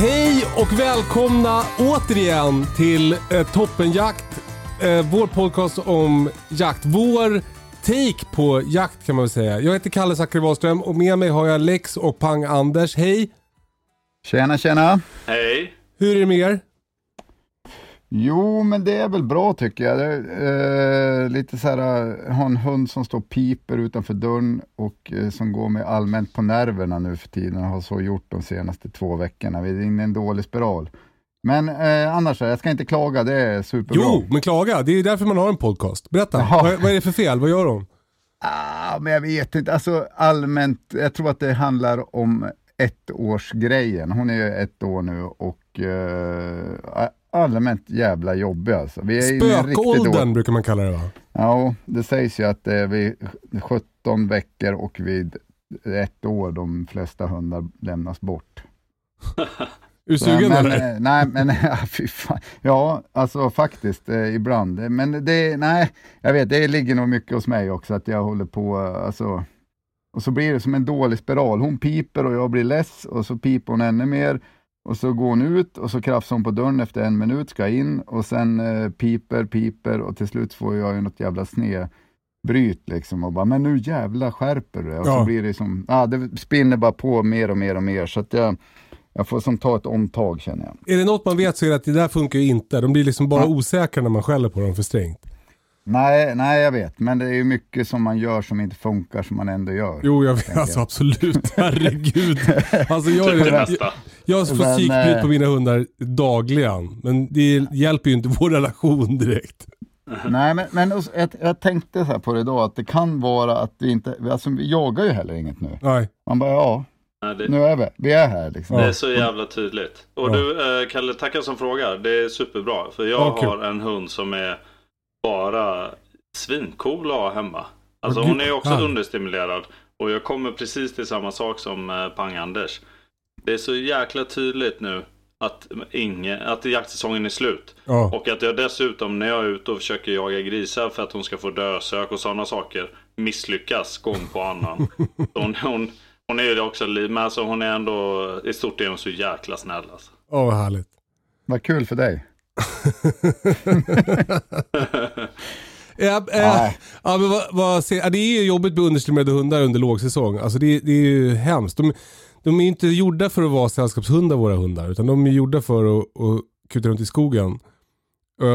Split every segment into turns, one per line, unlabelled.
Hej och välkomna återigen till eh, Toppenjakt. Eh, vår podcast om jakt. Vår take på jakt kan man väl säga. Jag heter Kalle Zackari Wahlström och med mig har jag Lex och Pang Anders. Hej!
Tjena, tjena.
Hej.
Hur är det med er?
Jo, men det är väl bra tycker jag. Är, eh, lite så här, jag har en hund som står piper utanför dörren och eh, som går mig allmänt på nerverna nu för tiden och har så gjort de senaste två veckorna. Vi är inne i en dålig spiral. Men eh, annars, jag ska inte klaga, det är superbra.
Jo, men klaga. Det är ju därför man har en podcast. Berätta,
Jaha.
vad, vad är det för fel? Vad gör de?
Ah, men jag vet inte, alltså allmänt, jag tror att det handlar om ettårsgrejen. Hon är ju ett år nu och eh, allmänt jävla jobbig alltså. Vi är
Spökåldern brukar man kalla det va?
Ja, det sägs ju att det är vid 17 veckor och vid ett år de flesta hundar lämnas bort.
Är du sugen eller?
eh, Nej, men ja, fy fan. Ja, alltså faktiskt eh, ibland. Men det, nej, jag vet, det ligger nog mycket hos mig också att jag håller på, eh, alltså. Och så blir det som en dålig spiral. Hon piper och jag blir less och så piper hon ännu mer. Och så går hon ut och så krafsar hon på dörren efter en minut, ska in och sen eh, piper, piper och till slut får jag ju något jävla snedbryt liksom och bara, men nu jävla skärper du. Och
Ja.
så blir det som, ja det spinner bara på mer och mer och mer så att jag, jag får som ta ett omtag känner jag.
Är det något man vet så är det att det där funkar ju inte. De blir liksom bara osäkra när man skäller på dem för strängt.
Nej, nej jag vet, men det är ju mycket som man gör som inte funkar som man ändå gör.
Jo, jag vet. Alltså absolut. Herregud. Alltså jag,
Typ det
jag, jag får
Men,
psykbryt
eh,
på mina hundar dagligen. Men det hjälper ju inte vår relation direkt.
Nej, men, men jag, jag tänkte så här på det idag, att det kan vara att vi inte, alltså vi jagar ju heller inget nu.
Nej.
Man bara, ja,
Nej, det,
nu är vi, vi är här liksom.
det är så jävla tydligt. Och
Ja.
du, eh, Kalle, tackar som frågar. Det är superbra. För jag
Ja, kul.
har en hund som är bara svincool att ha hemma. Alltså hon är också
ja.
understimulerad. Och jag kommer precis till samma sak som eh, Pang-Anders. Det är så jäkla tydligt nu att, ingen, att jaktsäsongen är slut.
Ja.
Och att jag dessutom när jag är ute och försöker jaga grisar för att hon ska få dösök och sådana saker misslyckas gång på annan. Hon, hon, hon är ju också, li- men alltså hon är ändå, i stort är hon så jäkla snäll alltså.
Åh, vad härligt.
Vad kul för dig.
Ja,
Nej.
ja, men vad, vad, det är ju jobbigt med understimulerade hundar under lågsäsong. Alltså det, det är ju hemskt. De, de är inte gjorda för att vara sällskapshundar våra hundar. Utan de är gjorda för att, att kuta runt i skogen.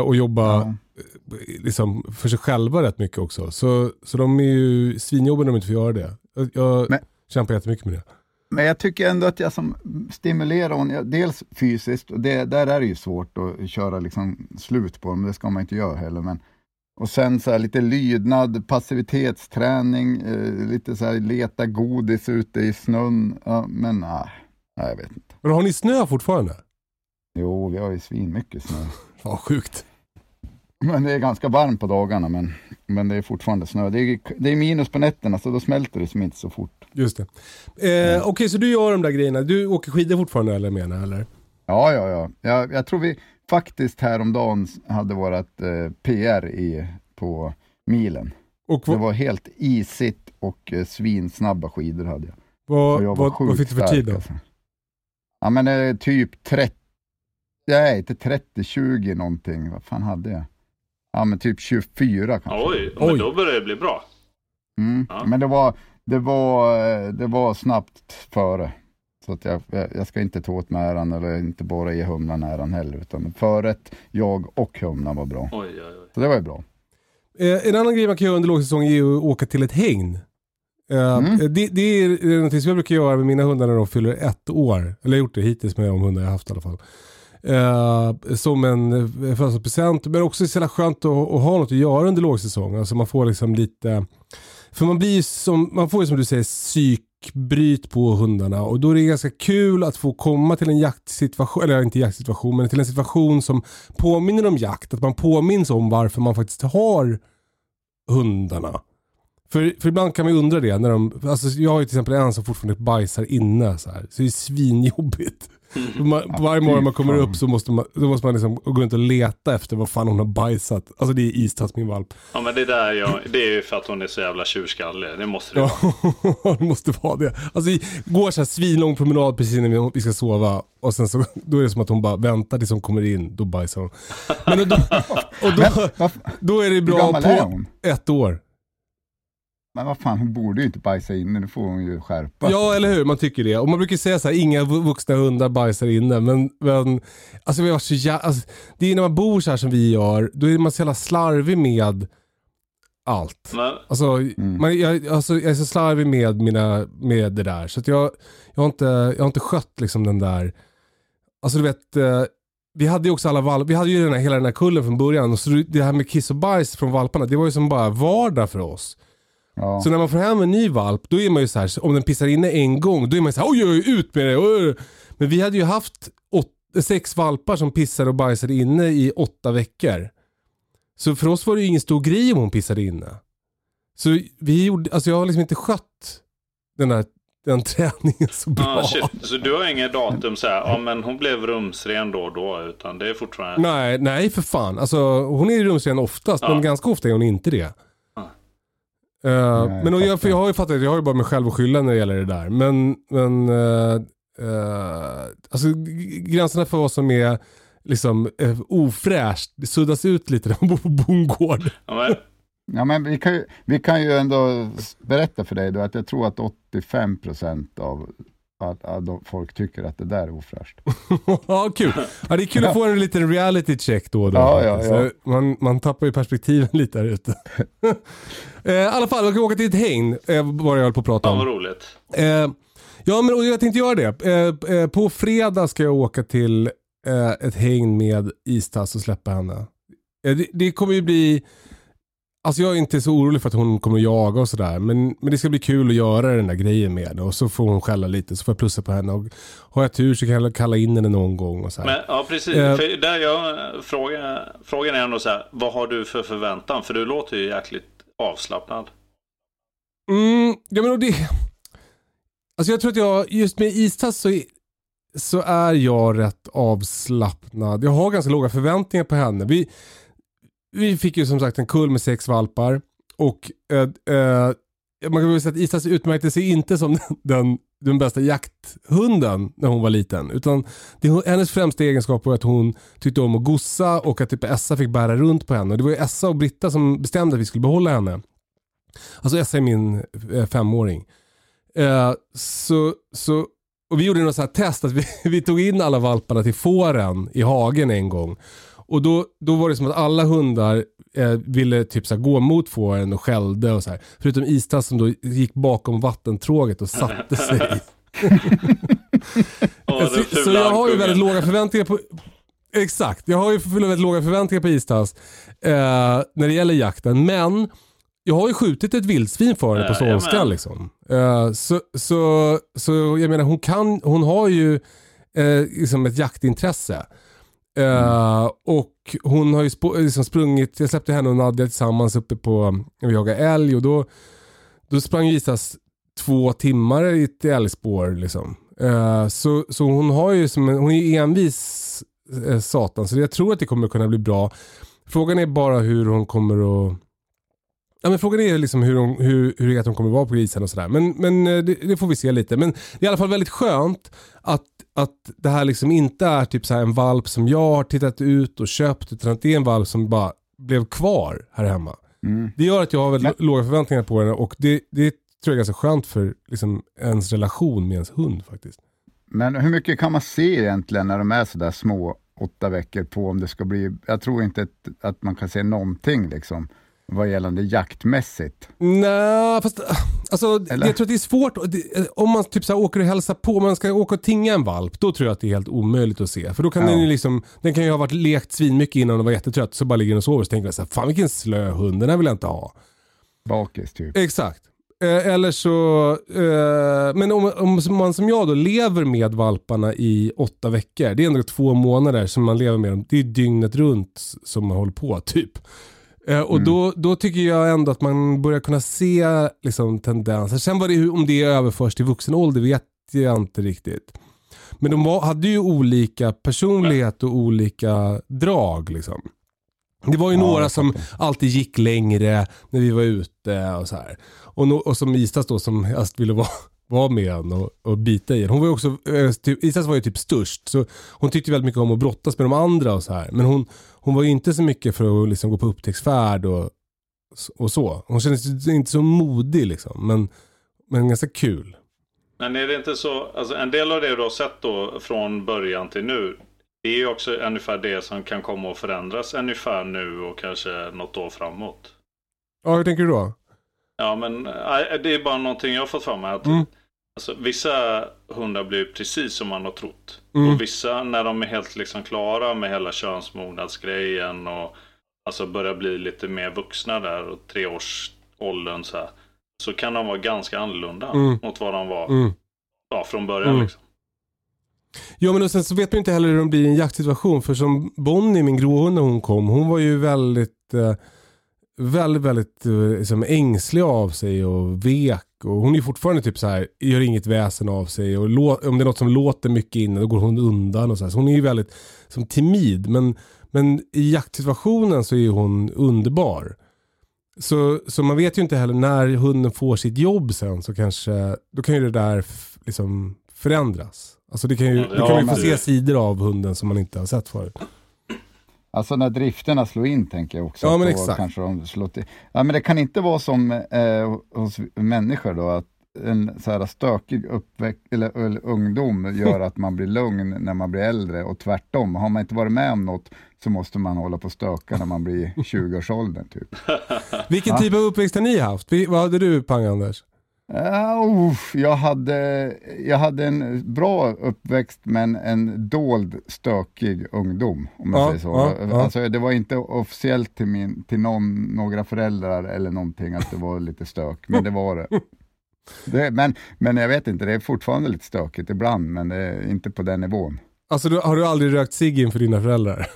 Och jobba
Ja.
eh, liksom, för sig själva rätt mycket också. Så, så de är ju svinjobbiga när de inte får göra det. Jag,
Men-
kämpar jättemycket med det.
Men jag tycker ändå att jag som stimulerar hon, ja, dels fysiskt, och det, där är det ju svårt att köra liksom slut på dem, det ska man inte göra heller. Men, och sen så här lite lydnad, passivitetsträning, eh, lite så leta godis ute i snön. Ja, men nej, nej, jag vet inte.
Men har ni snö fortfarande?
Jo, vi har ju svinmycket snö.
Vad sjukt.
Men det är ganska varmt på dagarna, men, men det är fortfarande snö. Det är, det är minus på nätterna, så då smälter det som inte så fort.
Just det. Eh, Okej, så du gör de där grejerna. Du åker skidor fortfarande eller menar eller?
Ja, ja, ja. Jag, jag tror vi faktiskt häromdagen hade vårat eh, PR i, på milen.
Och
Det var helt isigt och eh, svinsnabba skidor hade jag.
vad,
jag
vad, vad fick du för
stark,
tid då?
Alltså. Ja men eh, typ 30, nej inte 30, 20 någonting. Vad fan hade jag? ja men typ 24 kanske.
Oj, men
Oj.
då börjar det bli bra.
Mm.
Ja.
Men det var, det, var, eh, det var snabbt före. Så att jag, jag ska inte ta åt mig äran eller inte bara ge humlan äran heller. Utan förrätt, jag och humlan var bra.
Oj, oj, oj.
Så det var ju bra.
Eh, en annan grej man kan göra under lågsäsong är att åka till ett hägn. Eh,
Mm.
det, det är någonting som jag brukar göra med mina hundar när de fyller ett år. Eller jag har gjort det hittills med de hundar jag haft i alla fall. Eh, som en födelsedagspresent. Men också så jävla skönt att, att ha något att göra under lågsäsong. Alltså man får liksom lite... För man blir som, man får ju som du säger psykbryt på hundarna. Och då är det ganska kul att få komma till en jaktsituation, eller inte jaktsituation, men till en situation som påminner om jakt. Att man påminns om varför man faktiskt har hundarna. För, för ibland kan man ju undra det. När de, alltså jag har ju till exempel en som fortfarande bajsar inne. Så, här, så det är svinjobbigt. Man, varje morgon man kommer upp så måste man, då måste man liksom gå runt och leta efter vad fan hon har bajsat. Alltså det är Istas min valp.
Ja, men det där jag, det är ju för att hon är så jävla tjurskallig. Det måste det vara.
Ja, det måste vara det. Alltså vi går så här svinlång promenad precis när vi- ska sova. Och sen så då är det som att hon bara väntar tills hon kommer in. Då bajsar hon. Men då, och då, då är det bra på ett år.
Men vad fan, hon borde ju inte bajsa inne, nu får hon ju skärpa
Ja, eller hur? Man tycker det. Och man brukar säga så här, inga vu- vuxna hundar bajsar inne. Men, men alltså, vi varit så jä- alltså, det är när man bor så här som vi gör, då är man så jävla slarvig med allt.
Men,
Alltså, man, jag, alltså, jag är så slarvig med, mina, med det där. Så att jag, jag, har inte, jag har inte skött liksom den där... Alltså du vet, eh, vi hade ju också alla valpar, vi hade ju den här, hela den här kullen från början. Och så det här med kiss och bajs från valparna, det var ju som bara vardag för oss.
Ja.
Så när man får hem en ny valp, då är man ju så här, om den pissar inne en gång, då är man så här, oj, oj, ut med det. oj, oj." Men vi hade ju haft åt, sex valpar som pissade och bajsade inne i åtta veckor. Så för oss var det ju ingen stor grej om hon pissade inne. Så vi gjorde, alltså jag har liksom inte skött den där den träningen så bra.
ah, shit. Så du har inget datum så här, ja men hon blev rumsren då och då, utan det är fortfarande...
Nej, nej för fan. Alltså, hon är ju rumsren oftast,
Ja.
men ganska ofta är hon inte det. Eh,
Nej,
men och
jag
jag, för jag har ju fattat, jag har ju bara mig själv att skylla när det gäller det där. Men, men uh, alltså g- gränserna för vad som är liksom uh, ofräscht, det suddas ut lite när man bor på bondgård.
Ja, men,
Ja, men vi kan, ju, vi kan ju ändå berätta för dig då att jag tror att 85% av att, att de, folk tycker att det där är ofräscht.
ja, kul. Ja, det är kul att få en liten reality check då och då.
Ja, ja, ja.
Man, man tappar ju perspektiven lite här ute. Eh, I alla fall, vi kan åka till ett hägn, eh, vad jag höll på att prata om.
vad roligt.
Eh, ja, men jag tänkte göra det. Eh, eh, på fredag ska jag åka till eh, ett hägn med Istass och släppa henne. Eh, det, det kommer ju bli... Alltså jag är inte så orolig för att hon kommer att jaga och sådär. Men, men det ska bli kul att göra den där grejen med henne. Och så får hon skälla lite, så får jag plussa på henne. Och har jag tur så kan jag kalla in henne någon gång. Och så här.
Men ja, precis.
Eh.
För där jag, fråga, frågan är ändå så här, vad har du för förväntan? För du låter ju jäkligt avslappnad.
Mm, ja men och det... Alltså jag tror att jag, just med istass så, så är jag rätt avslappnad. Jag har ganska låga förväntningar på henne. Vi, vi fick ju som sagt en kull med sex valpar. Och eh, eh, man kan väl säga att Isas utmärkte sig inte som den, den bästa jakthunden när hon var liten. Utan det, hennes främsta egenskap var att hon tyckte om att gossa och att typ Essa fick bära runt på henne. Och det var ju Essa och Britta som bestämde att vi skulle behålla henne. Alltså Essa är min eh, femåring. Eh, så, så, och vi gjorde något så här test att vi, vi tog in alla valparna till fåren i hagen en gång. Och då, då var det som att alla hundar eh, ville typ så gå mot fåren och skällde och så här. Förutom Istass som då gick bakom vattentråget och satte sig.
Den
så, så jag har ju väldigt låga förväntningar på Exakt, jag har ju väldigt låga förväntningar på Istas eh, när det gäller jakten. Men jag har ju skjutit ett vildsvin för henne på ståndskan liksom. Eh, så, så, så jag menar hon kan, hon har ju eh, liksom ett jaktintresse. Eh, och hon har ju sp- liksom sprungit, jag släppte henne och Nadja tillsammans uppe på, när vi jagade älg och då, då sprang Isas två timmar i ett älgspår liksom. Uh, så, så hon har ju som en, hon är ju envis eh, satan så jag tror att det kommer kunna bli bra. Frågan är bara hur hon kommer att Ja, men frågan är liksom hur, hon, hur, hur hon kommer vara på grisen och sådär. Men, men eh, det, det får vi se lite. Men det är i alla fall väldigt skönt att, att det här liksom inte är typ så en valp som jag har tittat ut och köpt. Utan att det är en valp som bara blev kvar här hemma.
Mm.
Det gör att jag har väldigt låga förväntningar på henne och det, det tror jag är ganska skönt för liksom, ens relation med ens hund faktiskt.
Men hur mycket kan man se egentligen när de är sådär små, åtta veckor på om det ska bli, jag tror inte att, att man kan se någonting liksom vad gällande jaktmässigt.
Nej, fast alltså,
Eller?
jag tror att det är svårt. Om man typ så här åker och hälsar på, om man ska åka och tinga en valp, då tror jag att det är helt omöjligt att se. För då kan
Ja.
den ju liksom, den kan ju ha varit lekt svinmycket innan och var jättetrött, så bara ligger den och sover. Så tänker man så här, fan vilken slö hund, den här vill jag inte ha.
Bakis typ.
Exakt. Eh, eller så, eh, men om, om man som jag då lever med valparna i åtta veckor, det är ändå två månader som man lever med dem. Det är dygnet runt som man håller på typ. Eh, och då, då tycker jag ändå att man börjar kunna se liksom, tendenser. Sen vad det, om det överförs till vuxen ålder vet jag inte riktigt. Men de var, hade ju olika personlighet och olika drag liksom. Det var ju
Ja,
några som alltid gick längre när vi var ute och så här. Och, no, och som Isas då som helst ville vara, vara med en och, och bita i en. Hon var ju också, eh, typ, Isas var ju typ störst så hon tyckte väldigt mycket om att brottas med de andra och så här. Men hon, hon var ju inte så mycket för att liksom gå på upptäcktsfärd och, och så. Hon kändes inte så modig liksom. Men, men ganska kul.
Men är det inte så, alltså en del av det du har sett då från början till nu. Det är ju också ungefär det som kan komma att förändras ungefär nu och kanske något år framåt.
Ja, hur tänker du då?
Ja men det är bara någonting jag har fått för mig. Att,
Mm.
alltså, vissa hundar blir precis som man har trott.
Mm.
Och vissa när de är helt liksom klara med hela könsmognadsgrejen och alltså börjar bli lite mer vuxna där och treårsåldern så här. Så kan de vara ganska annorlunda
Mm.
mot vad de var
Mm.
ja, från början.
Mm.
Liksom.
Ja men och sen så vet man inte heller hur de blir i en jaktsituation. För som Bonnie, min gråhund när hon kom, hon var ju väldigt, eh, väldigt, väldigt eh, liksom ängslig av sig och vek. Och hon är fortfarande typ så här, gör inget väsen av sig. Och lå- om det är något som låter mycket inne, då går hon undan och så här. Så hon är ju väldigt som timid. Men, men i jaktsituationen så är hon underbar. Så, så man vet ju inte heller när hunden får sitt jobb sen så kanske, då kan ju det där f- liksom förändras. Alltså det kan ju,
Ja,
då kan man ju få se sidor av hunden som man inte har sett förut.
Alltså när drifterna slår in tänker jag också.
Ja, men exakt.
Kanske de slår till. Ja men det kan inte vara som eh, hos människor då att en så här stökig uppväxt eller, eller ungdom gör att man blir lugn när man blir äldre och tvärtom. Har man inte varit med om något så måste man hålla på och stöka när man blir 20-årsåldern typ.
Vilken typ av uppväxt har ni haft? Vad hade du Pang Anders?
Uh, jag, hade, jag hade en bra uppväxt men en dold stökig ungdom. Om jag
Ja,
säger så.
ja.
Alltså, det var inte officiellt till, min, till någon, några föräldrar eller någonting att det var lite stök, men det var det. det men, men jag vet inte, det är fortfarande lite stökigt ibland, men inte på den nivån.
Alltså du, har du aldrig rökt cigg inför dina föräldrar?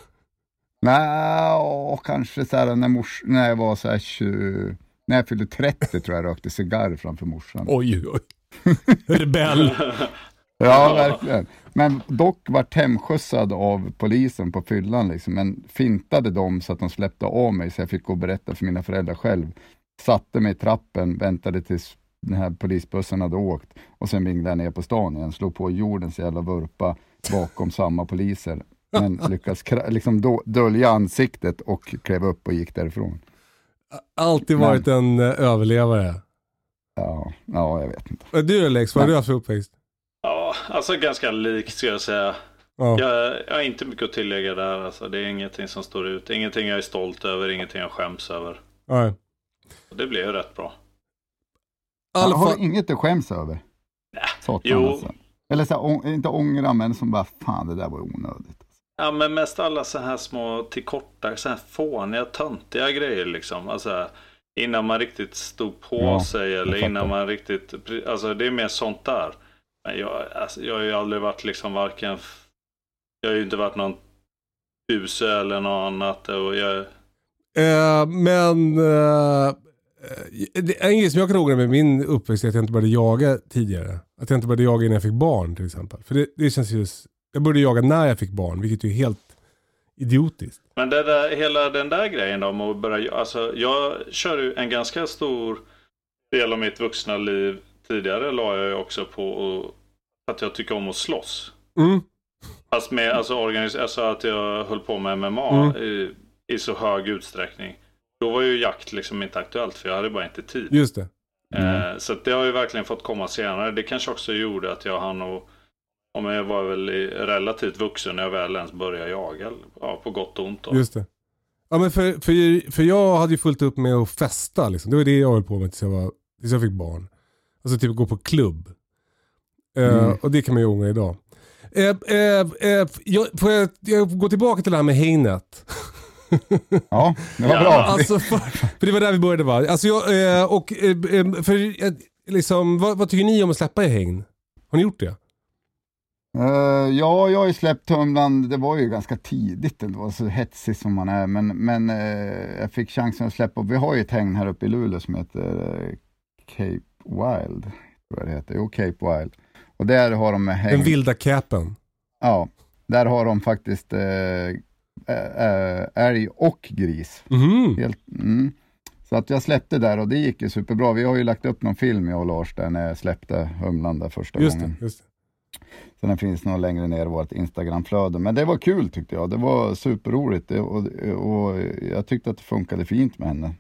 Nej, kanske så här när, mors, när jag var så här 20, när jag fyllde 30 tror jag rökte cigarr framför morsan.
Oj, oj. Rebell.
Ja, verkligen. Men dock vart hemskjutsad av polisen på fyllan, liksom. men fintade dem så att de släppte av mig så jag fick gå och berätta för mina föräldrar själv. Satte mig i trappen, väntade tills den här polisbussen hade åkt och sen vinglade jag ner på stan igen, slog på jordens jävla vurpa bakom samma poliser. Men lyckades liksom dölja ansiktet och klev upp och gick därifrån.
Alltid
Men-
varit en eh, överlevare.
Ja, ja, jag vet inte.
Du då Lex, vad har du haft för uppväxt?
Ja, alltså ganska likt ska jag säga.
Ja.
Jag, jag har inte mycket att tillägga där. Alltså, det är ingenting som står ut. Ingenting jag är stolt över, ingenting jag skäms över.
Nej.
Det blev ju rätt bra.
I alla
har du inget att skäms över? Satan
jo.
alltså. Eller så här, inte ångra, men som bara, fan det där var onödigt.
Ja, men mest alla så här små tillkorta, så här fåniga, töntiga grejer liksom. Alltså, innan man riktigt stod på
Ja,
sig eller innan man riktigt, alltså det är mer sånt där. Men jag, alltså, jag har ju aldrig varit liksom varken, jag har ju inte varit någon buse eller något annat. Och jag,
eh, men eh, det är som jag kan ångra med min uppväxt är att jag inte började jaga tidigare. Att jag inte började jaga innan jag fick barn till exempel. För det, det känns ju, jag började jaga när jag fick barn, vilket är helt idiotiskt.
Men det där, hela den där grejen med att börja, alltså jag kör ju en ganska stor del av mitt vuxna liv tidigare la jag ju också på att- att jag tycker om att slåss.
Mm.
Fast med alltså, organis- alltså att jag höll på med MMA
Mm.
i i så hög utsträckning. Då var ju jakt liksom inte aktuellt för jag hade bara inte tid.
Just det.
Eh, så att det har ju verkligen fått komma senare. Det kanske också gjorde att jag hann och om jag var väl relativt vuxen när jag väl ens började jaga. Ja, på gott och ont då.
Just det. Ja, men för, för, för jag hade ju fullt upp med att festa. Liksom. Det var det jag höll på med tills jag, var, tills jag fick barn. Alltså typ gå på klubb. Eh,
Mm.
och det kan man ju ångra idag. Eh, eh, jag, får jag, jag gå tillbaka till det här med hängnet?
Ja, det var
Ja,
bra.
Alltså, för, för det var där vi började va? Alltså jag, och, för, liksom, vad, vad tycker ni om att släppa i hägn? Har ni gjort det?
Eh, ja, jag har ju släppt tumlan, det var ju ganska tidigt ändå, så hetsig som man är, men, men eh, jag fick chansen att släppa. Vi har ju ett hägn här uppe i Luleå som heter eh, Cape Wild, tror jag det heter. Jo, Cape Wild. Och där har de med hägn.
Den vilda capen.
Ja, där har de faktiskt älg och gris.
Mhm.
Helt, mm. Så att jag släppte där och det gick ju superbra. Vi har ju lagt upp någon film jag och Lars där när jag släppte humlan där första
Just
gången.
det. Just det.
Så den finns nog längre ner i vårt Instagramflöde. Men det var kul tyckte jag. Det var superroligt det, och, och jag tyckte att det funkade fint med henne.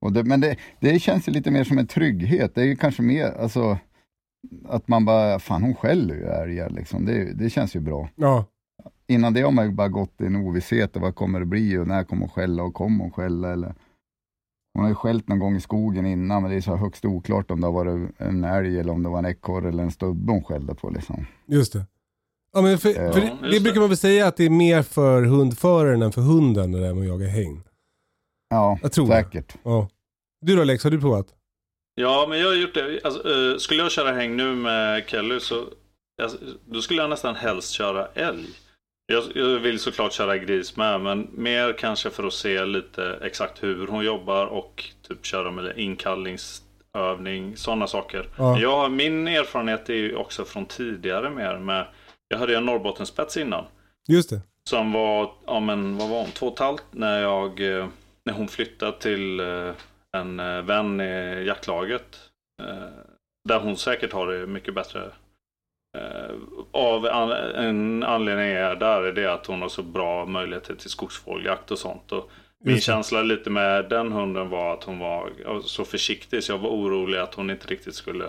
Och det, men det, det känns lite mer som en trygghet. Det är kanske mer, alltså att man bara, fan hon skäller ju älgar liksom. Det, det känns ju bra.
Ja.
Innan det har man ju bara gått i en ovisshet. Vad kommer det bli och när kommer hon skälla och kommer hon skälla eller hon har ju skällt någon gång i skogen innan men det är så högst oklart om det varit en älg eller om det var en ekorre eller en stubbe hon skällde på liksom.
Just det. Ja, men för,
Ja,
för det,
just
det
det.
brukar man väl säga att det är mer för hundföraren än för hunden det där med att jaga hägn.
Ja,
Jag tror det.
säkert.
Ja. Du då Lex, har du provat?
Ja, men jag har gjort det. Alltså, eh, skulle jag köra häng nu med Kelly så alltså, då skulle jag nästan helst köra älg. Jag, jag vill såklart köra gris med, men mer kanske för att se lite exakt hur hon jobbar och typ köra med inkallningsövning, sådana saker.
Ja.
Jag, min erfarenhet är ju också från tidigare mer med, jag hade ju en Norrbottenspets innan.
Just det.
Som var, ja men vad var hon, två och ett halvt när jag, eh, när hon flyttade till eh, en eh, vän i jaktlaget. Där hon säkert har det mycket bättre. Av an, en anledning är där är det att hon har så bra möjligheter till skogsfågeljakt och sånt. Och min
Just
känsla lite med den hunden var att hon var så försiktig så jag var orolig att hon inte riktigt skulle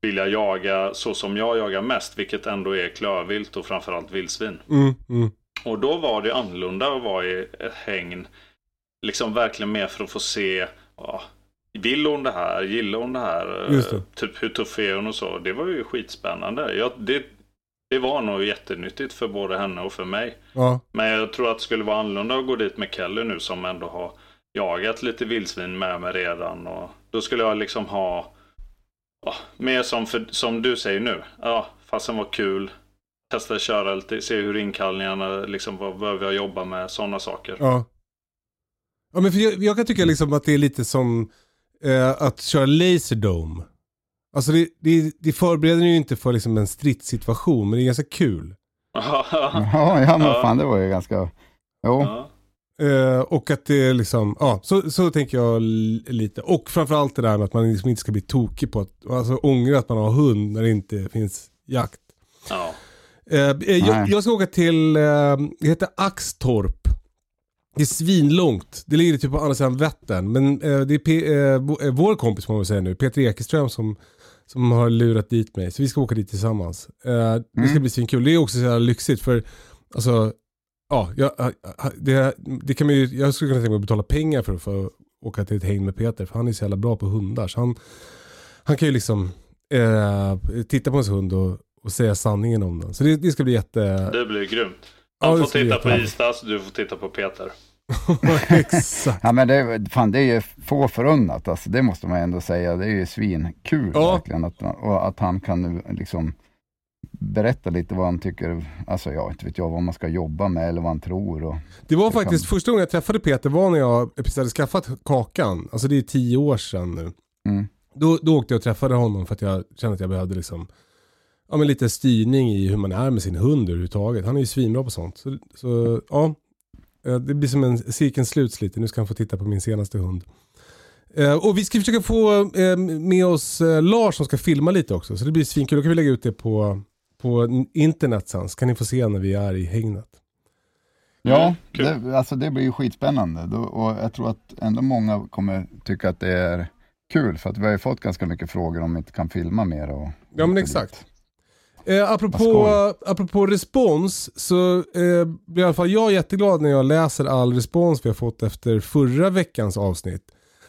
vilja jaga så som jag jagar mest, vilket ändå är klövvilt och framförallt vildsvin.
Mm, mm.
Och då var det annorlunda att vara i ett hägn. Liksom verkligen mer för att få se. Ja, vill hon det här? Gillar hon det här?
Det.
Typ hur tuff är hon och så. Det var ju skitspännande. Jag, det, det var nog jättenyttigt för både henne och för mig.
Ja.
Men jag tror att det skulle vara annorlunda att gå dit med Kelly nu som ändå har jagat lite vildsvin med mig redan. Och då skulle jag liksom ha ja, mer som, för, som du säger nu. Ja, fasen var kul. Testa köra lite, se hur inkallningarna, liksom vad behöver jag jobba med, sådana saker.
Ja. Ja men för jag, jag kan tycka liksom att det är lite som eh, att köra laserdome. Alltså det, det, det förbereder ju inte för liksom en stridssituation men det är ganska kul.
Ja, ja men fan det var ju ganska, jo.
Eh, och att det är liksom, ja så, så tänker jag lite. Och framförallt det där med att man liksom inte ska bli tokig på att, alltså ångra att man har hund när det inte finns jakt.
ja.
Eh, eh, jag,
Nej.
jag ska åka till, eh, det heter Axtorp. Det är svinlångt. Det ligger typ på andra sidan Vättern. Men eh, det är P, eh, eh, vår kompis får man väl säga nu, Peter Ekeström som, som har lurat dit mig. Så vi ska åka dit tillsammans. Eh, det ska
Mm.
bli svinkul. Det är också så jävla lyxigt för, alltså, ja, jag, jag- det, det kan man ju, jag skulle kunna tänka mig att betala pengar för att få åka till ett häng med Peter. För han är så jävla bra på hundar. Så han, han kan ju liksom eh, titta på ens hund och, och säga sanningen om den. Så det, det ska bli jätte...
Det blir grymt.
Ja,
Han
det
får titta på. Istas, du får titta på Peter.
Exakt.
Ja men det, fan, det är ju få förunnat, alltså, det måste man ändå säga. Det är ju svinkul
Ja.
verkligen. Att, och att han kan nu liksom berätta lite vad han tycker, alltså jag inte vet jag vad man ska jobba med eller vad han tror. Och,
Det var
kan-
faktiskt första gången jag träffade Peter var när jag precis hade skaffat Kakan. Alltså det är tio år sedan nu.
mm.
Då, då åkte jag och träffade honom för att jag kände att jag behövde liksom, ja, men lite styrning i hur man är med sin hund överhuvudtaget. Han är ju svinbra på sånt. Så, så ja, Eh, det blir som en cirkeln sluts lite. Nu ska han få titta på min senaste hund. Eh, Och vi ska försöka få eh, med oss eh, Lars som ska filma lite också. Så det blir svinkul. Då kan vi lägga ut det på, på internet sen. Så kan ni få se när vi är i hägnet.
Ja,
kul.
det, alltså det blir ju skitspännande Då, och jag tror att ändå många kommer tycka att det är kul för att vi har ju fått ganska mycket frågor om vi inte kan filma mer. Och,
Ja men exakt. Eh, apropå, apropå respons så eh, blir i alla fall jag jätteglad när jag läser all respons vi har fått efter förra veckans avsnitt.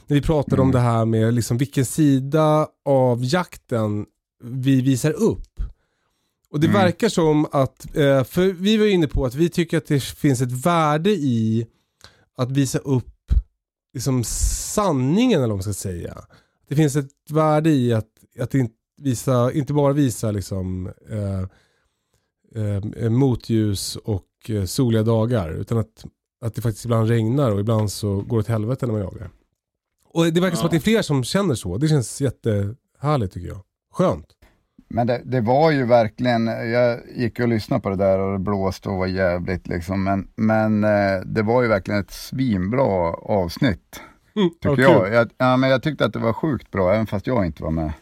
När vi pratade om det här med liksom vilken sida av jakten vi visar upp. Och det verkar som att, eh, för vi var inne på att vi tycker att det finns ett värde i att visa upp liksom sanningen eller vad man ska säga. Det finns ett värde i att, att inte, visa, inte bara visa liksom, eh, eh, motljus och eh, soliga dagar utan att, att det faktiskt ibland regnar och ibland så går det åt helvete när man jagar. Och det verkar som att det är fler som känner så. Det känns jättehärligt tycker jag. Skönt.
Men det, det var ju verkligen, jag gick och lyssnade på det där och det blåste och var jävligt liksom. Men, men eh, det var ju verkligen ett svinbra avsnitt.
Mm,
Tycker jag. jag. Ja, men jag tyckte att det var sjukt bra, även fast jag inte var med.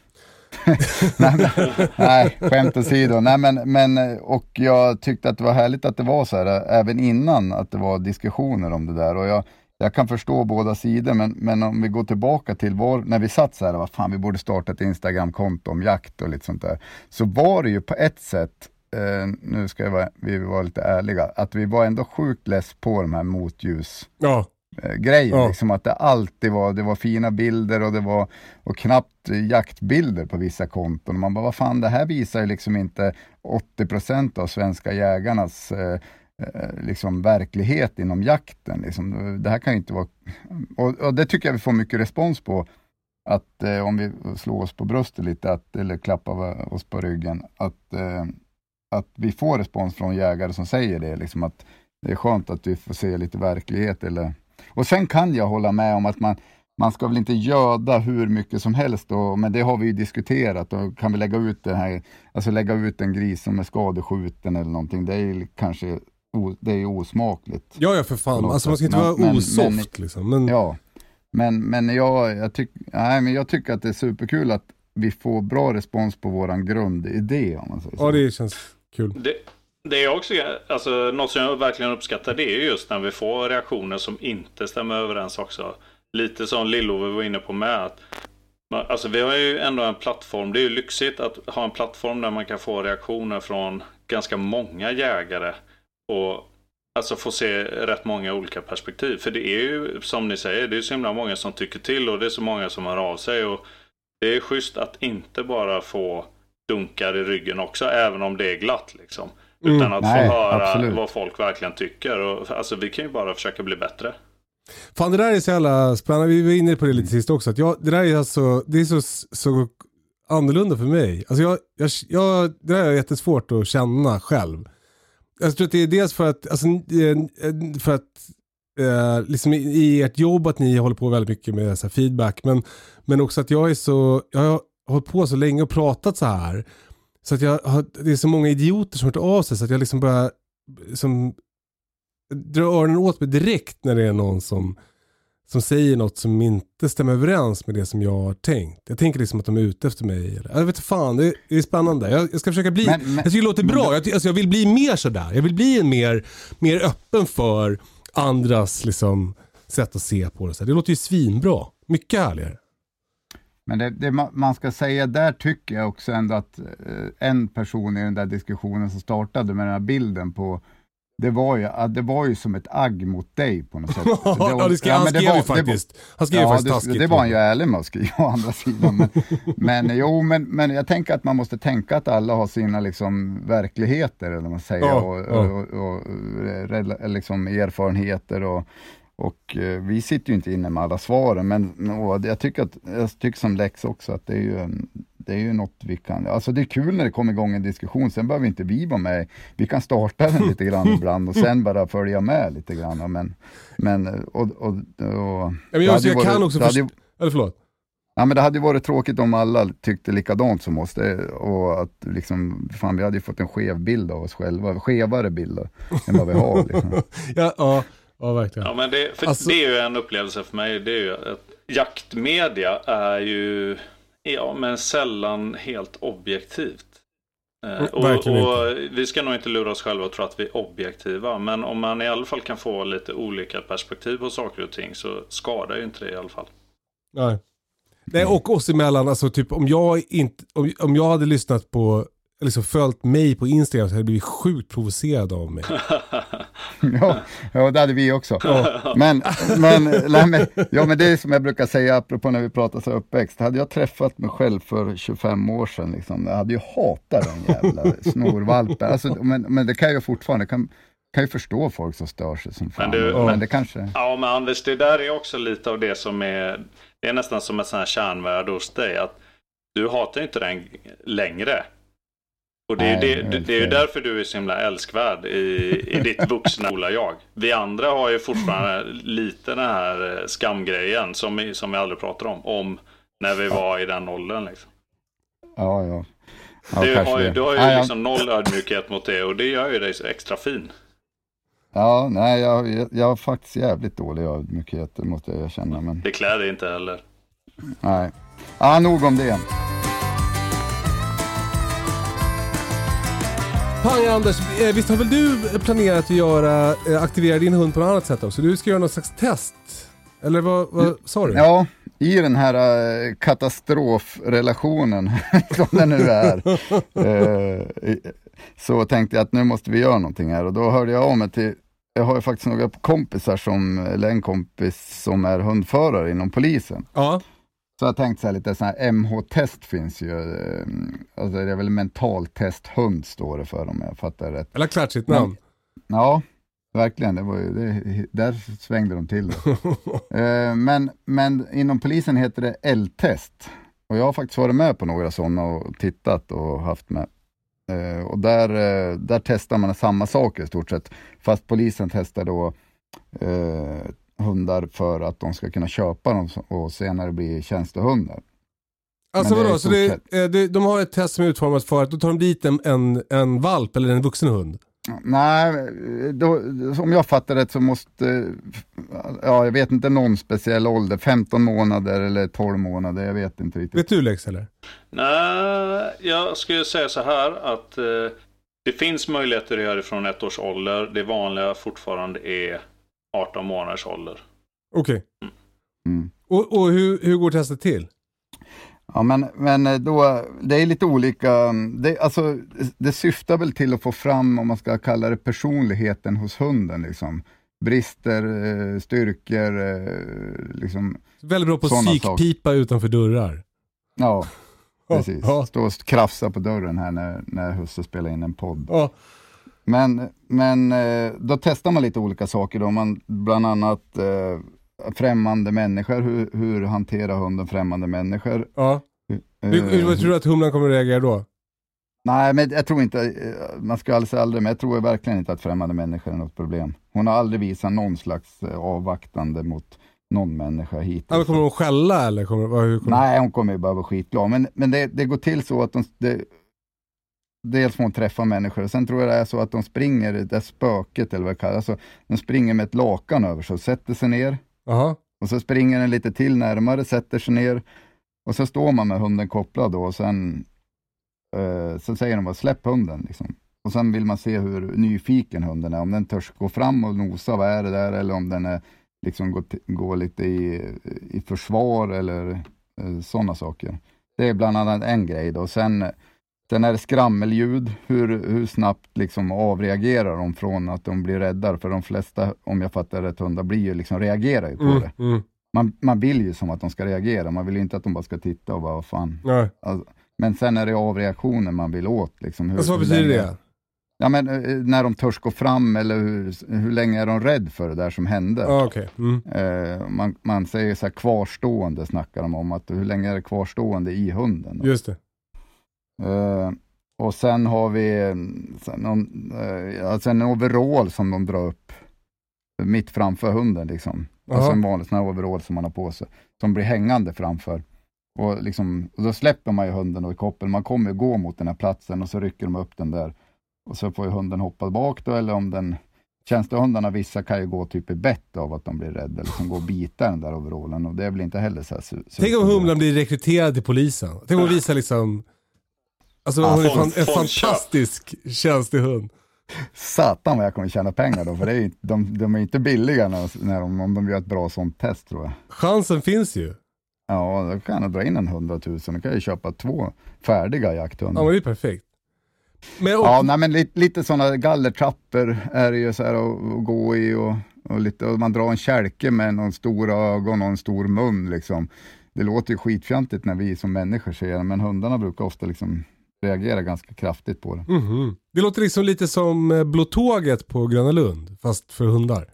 nej, men, nej, skämt åsido. Nej, men, men, och jag tyckte att det var härligt att det var så här, även innan att det var diskussioner om det där. Och jag, jag kan förstå båda sidor, men, men om vi går tillbaka till var, när vi satt så här, vad fan vi borde starta ett Instagramkonto om jakt och lite sånt där. Så var det ju på ett sätt, eh, nu ska jag vara, vi vara lite ärliga, att vi var ändå sjukt less på de här motljus
Ja,
eh, grejen.
Ja.
Liksom att det alltid var, det var fina bilder och det var och knappt jaktbilder på vissa konton. Man bara, vad fan, det här visar ju liksom inte 80% av svenska jägarnas eh, eh, liksom verklighet inom jakten. Liksom. Det här kan ju inte vara... Och, och det tycker jag vi får mycket respons på. Att eh, om vi slår oss på bröstet lite, att, eller klappar oss på ryggen, att, eh, att vi får respons från jägare som säger det. Liksom att det är skönt att vi får se lite verklighet. Eller... Och sen kan jag hålla med om att man, man ska väl inte göda hur mycket som helst, och, men det har vi ju diskuterat. Och kan vi lägga ut det här, alltså lägga ut en gris som är skadeskjuten eller någonting, det är ju kanske o, det är osmakligt.
ja, ja för fan. Alltså man ska inte
Men-
vara
men-
osoft liksom. Men,
Ja, men, men, jag, jag, tyck, nej, men jag tycker att det är superkul att vi får bra respons på våran grundidé. Om man säger så.
ja, det känns kul.
Det, det är också, alltså, något som jag verkligen uppskattar det är just när vi får reaktioner som inte stämmer överens också. Lite som Lillove var inne på med. Att, alltså, vi har ju ändå en plattform. Det är ju lyxigt att ha en plattform där man kan få reaktioner från ganska många jägare. Och alltså få se rätt många olika perspektiv. För det är ju som ni säger, det är så himla många som tycker till och det är så många som hör av sig. Och det är schysst att inte bara få dunkar i ryggen också, även om det är glatt. Liksom. Utan att
Nej,
få höra
absolut.
vad folk verkligen tycker. Och, alltså, vi kan ju bara försöka bli bättre.
Fan det där är så jävla spännande, vi var inne på det lite sist också. Att jag, det där är alltså, det är så, så annorlunda för mig. Alltså jag, jag, jag, det där är jättesvårt att känna själv. Jag tror att det är dels för att, alltså, för att eh, liksom i, i ert jobb att ni håller på väldigt mycket med så här feedback. Men, men också att jag är så, jag har hållit på så länge och pratat så här. Så att jag har, det är så många idioter som har hört av sig så att jag liksom börjar som, dra öronen åt mig direkt när det är någon som, som säger något som inte stämmer överens med det som jag har tänkt. Jag tänker liksom att de är ute efter mig. Eller, jag vet inte fan, det är, det är spännande. Jag, jag ska försöka bli,
Men- men-
jag tycker det låter bra. Jag, ty- alltså jag vill bli mer sådär. Jag vill bli en mer, mer öppen för andras liksom, sätt att se på det. Så. Det låter ju svinbra. Mycket härligare.
Men det, det ma- man ska säga där tycker jag också ändå att eh, en person i den där diskussionen som startade med den här bilden på det var ju, det var ju som ett agg mot dig på något sätt.
ja, det ska, han
men det
skrev
var-
ju
det
faktiskt. Han skrev
Ja,
faktiskt
det,
taskigt.
det var han ju ärlig med att skriva å andra sidan. Men, men jo, men, men jag tänker att man måste tänka att alla har sina liksom, verkligheter, eller vad man säger,
Ja,
och,
ja.
och, och, och rela- liksom, erfarenheter. Och, och eh, vi sitter ju inte inne med alla svaren, men och jag, tycker att, jag tycker som Lex också att det är ju, en- det är ju något vi kan, alltså det är kul när det kommer igång en diskussion, sen behöver inte vi vara med. Vi kan starta den lite grann ibland och sen bara följa med lite grann. Men, men och, och, och,
Ja, men jag, jag kan
varit-
också
det hade ju-
först... Eller förlåt.
Ja men det hade ju varit tråkigt om alla tyckte likadant som oss. Det, och att liksom, fan vi hade ju fått en skev bild av oss själva, skevare bild än vad vi har. Liksom.
Ja, ja, ja verkligen.
Ja, men det, för
Alltså-
det är ju en upplevelse för mig. Det är ju att jaktmedia är ju ja, men sällan helt objektivt. Eh, och,
verkligen
och vi ska nog inte lura oss själva och tro att vi är objektiva. Men om man i alla fall kan få lite olika perspektiv på saker och ting så skadar ju inte det i alla fall.
Nej. Nej, och oss emellan, alltså typ om jag inte, om, om jag hade lyssnat på, liksom följt mig på Instagram så hade jag blivit sjukt provocerad av mig.
Ja, ja, det hade vi också. Men, men, nej, ja, men det är som jag brukar säga, apropå när vi pratar så uppväxt. Hade jag träffat mig själv för 25 år sedan, liksom, jag hade ju hatat den jävla snorvalpen. Alltså, men, men det kan jag fortfarande, kan, kan ju förstå folk som stör sig som fan.
Men du-
men
men-
det kanske...
Ja, men Anders, det där är också lite av det som är, det är nästan som ett sånt här kärnvärde hos dig. Att du hatar inte den längre. Och det är,
Nej,
det,
det
det, är ju därför du är så himla älskvärd i, i ditt vuxna coola jag. Vi andra har ju fortfarande lite den här eh, skamgrejen som, vi- som vi aldrig pratar om. Om när vi var i den åldern. Liksom.
Ja, ja. ja
du, har ju, du har ju
Nej, jag-
liksom noll ödmjukhet mot det och det gör ju dig så extra fin.
Ja, nej, jag, jag, jag har faktiskt jävligt dålig ödmjukhet, det måste jag erkänna. Men
Det klär dig inte heller.
nej. Ja, nog om det.
Pang Anders, eh, visst har väl du planerat att göra, eh, aktivera din hund på något annat sätt också? Du ska göra något slags test? Eller vad, vad sa du?
Ja, i den här eh, katastrofrelationen, som det nu är, så tänkte jag att nu måste vi göra någonting här och då hörde jag av mig till, jag har ju faktiskt några kompisar som, eller en kompis som är hundförare inom polisen.
Ja.
Så jag tänkte så här lite sådana här MH-test finns ju, eh, alltså det är väl mentaltesthund står det för om jag fattar rätt.
Eller klatschigt namn.
Ja, verkligen. Det var ju, det, där svängde de till det. Eh, men, men inom polisen heter det L-test. Och jag har faktiskt varit med på några sådana och tittat och haft med. Eh, och där, eh, där testar man samma saker i stort sett. Fast polisen testar då eh, hundar för att de ska kunna köpa dem och senare bli tjänstehundar.
Alltså
det
vadå, så det, eh, det, de har ett test som är utformat för att då tar de dit en, en, en valp eller en vuxen hund?
Nej, då, om jag fattar rätt så måste, ja jag vet inte någon speciell ålder, 15 månader eller 12 månader, jag vet inte riktigt.
Vet du Lex eller?
Nej, jag skulle säga så här att eh, det finns möjligheter att göra det från ett års ålder. Det vanliga fortfarande är 18 månaders ålder.
Okej.
Mm.
Och, och hur, hur går testet till?
Ja men, men då, det är lite olika, det, alltså, det syftar väl till att få fram, om man ska kalla det personligheten hos hunden liksom. Brister, eh, styrkor, eh, liksom,
Väldigt bra på
Sådana
psykpipa utanför dörrar.
ja. Precis,
Ja.
stå och krafsa på dörren här när, när husse spelar in en podd.
Ja.
Men, men eh, då testar man lite olika saker. Då. Man, bland annat eh, främmande människor, hur, hur hanterar hunden främmande människor?
ja.
Eh,
Hur, hur tror du att humlan kommer att reagera då?
Nej, men jag tror inte, man ska alltså aldrig, men jag tror verkligen inte att främmande människor är något problem. Hon har aldrig visat någon slags avvaktande mot någon människa hittills.
Ja, men kommer hon skälla eller? Kommer, hur kommer...
Nej, hon kommer ju bara vara skitglad. Men, men det, det går till så att de, det, dels får hon träffa människor och sen tror jag det är så att de springer, det är spöket eller vad det kallas, alltså, de springer med ett lakan över sig och sätter sig ner
Jaha.
och så springer den lite till närmare, sätter sig ner och så står man med hunden kopplad då och sen eh, så säger de bara släpp hunden. Liksom. Och sen vill man se hur nyfiken hunden är, om den törs gå fram och nosa, vad är det där, eller om den är, liksom går, går lite i, i försvar eller eh, sådana saker. Det är bland annat en grej då. Sen, sen är det skrammelljud, hur, hur snabbt liksom avreagerar de från att de blir rädda, för de flesta, om jag fattar rätt, hundar blir ju liksom, reagerar ju på
Mm,
det.
mm.
Man, man vill ju som att de ska reagera, man vill ju inte att de bara ska titta och bara, vad fan.
Nej.
Alltså, men sen är det avreaktionen man vill åt. Liksom, hur,
Alltså, vad betyder
länge-
det?
Ja, men, eh, när de törs gå fram eller hur, hur länge är de rädd för det där som hände?
Ja, okej. Mm.
Eh, man, man säger så här kvarstående, snackar de om, att hur länge är det kvarstående i hunden? Då?
Just det.
Eh, och sen har vi någon, eh, alltså en overall som de drar upp mitt framför hunden. Liksom. Alltså en vanlig sån här overall som man har på sig, som blir hängande framför. Och, liksom, och då släpper man ju hunden då i koppeln, man kommer gå mot den här platsen och så rycker de upp den där. Och så får ju hunden hoppa bak då, eller om den Tjänstehundarna, vissa kan ju gå typ i bett av att de blir rädda, eller som går och bita den där overallen och det är väl inte heller så här
Tänk om humlan blir rekryterad till polisen. Tänk om visar liksom Alltså hon är fan, en fantastisk känslig hund.
Satan vad jag kommer tjäna pengar då, för det är, ju- de, de är inte billiga när, när de, om de gör ett bra sånt test tror jag.
Chansen finns ju.
Ja, då kan jag dra in en hundratusen, då kan jag köpa två färdiga
Ja
jakthundar.
men det är perfekt. Men, och,
Ja, nej, men lite, lite sådana gallertrappor är det ju så här att, att gå i och, och, lite, och man drar en kälke med någon stora ögon och en stor mun liksom. Det låter ju skitfjantigt när vi som människor ser det, men hundarna brukar ofta liksom reagera ganska kraftigt på det.
Mhm. Det låter liksom lite som eh, Blå Tåget på Gröna Lund, fast för hundar.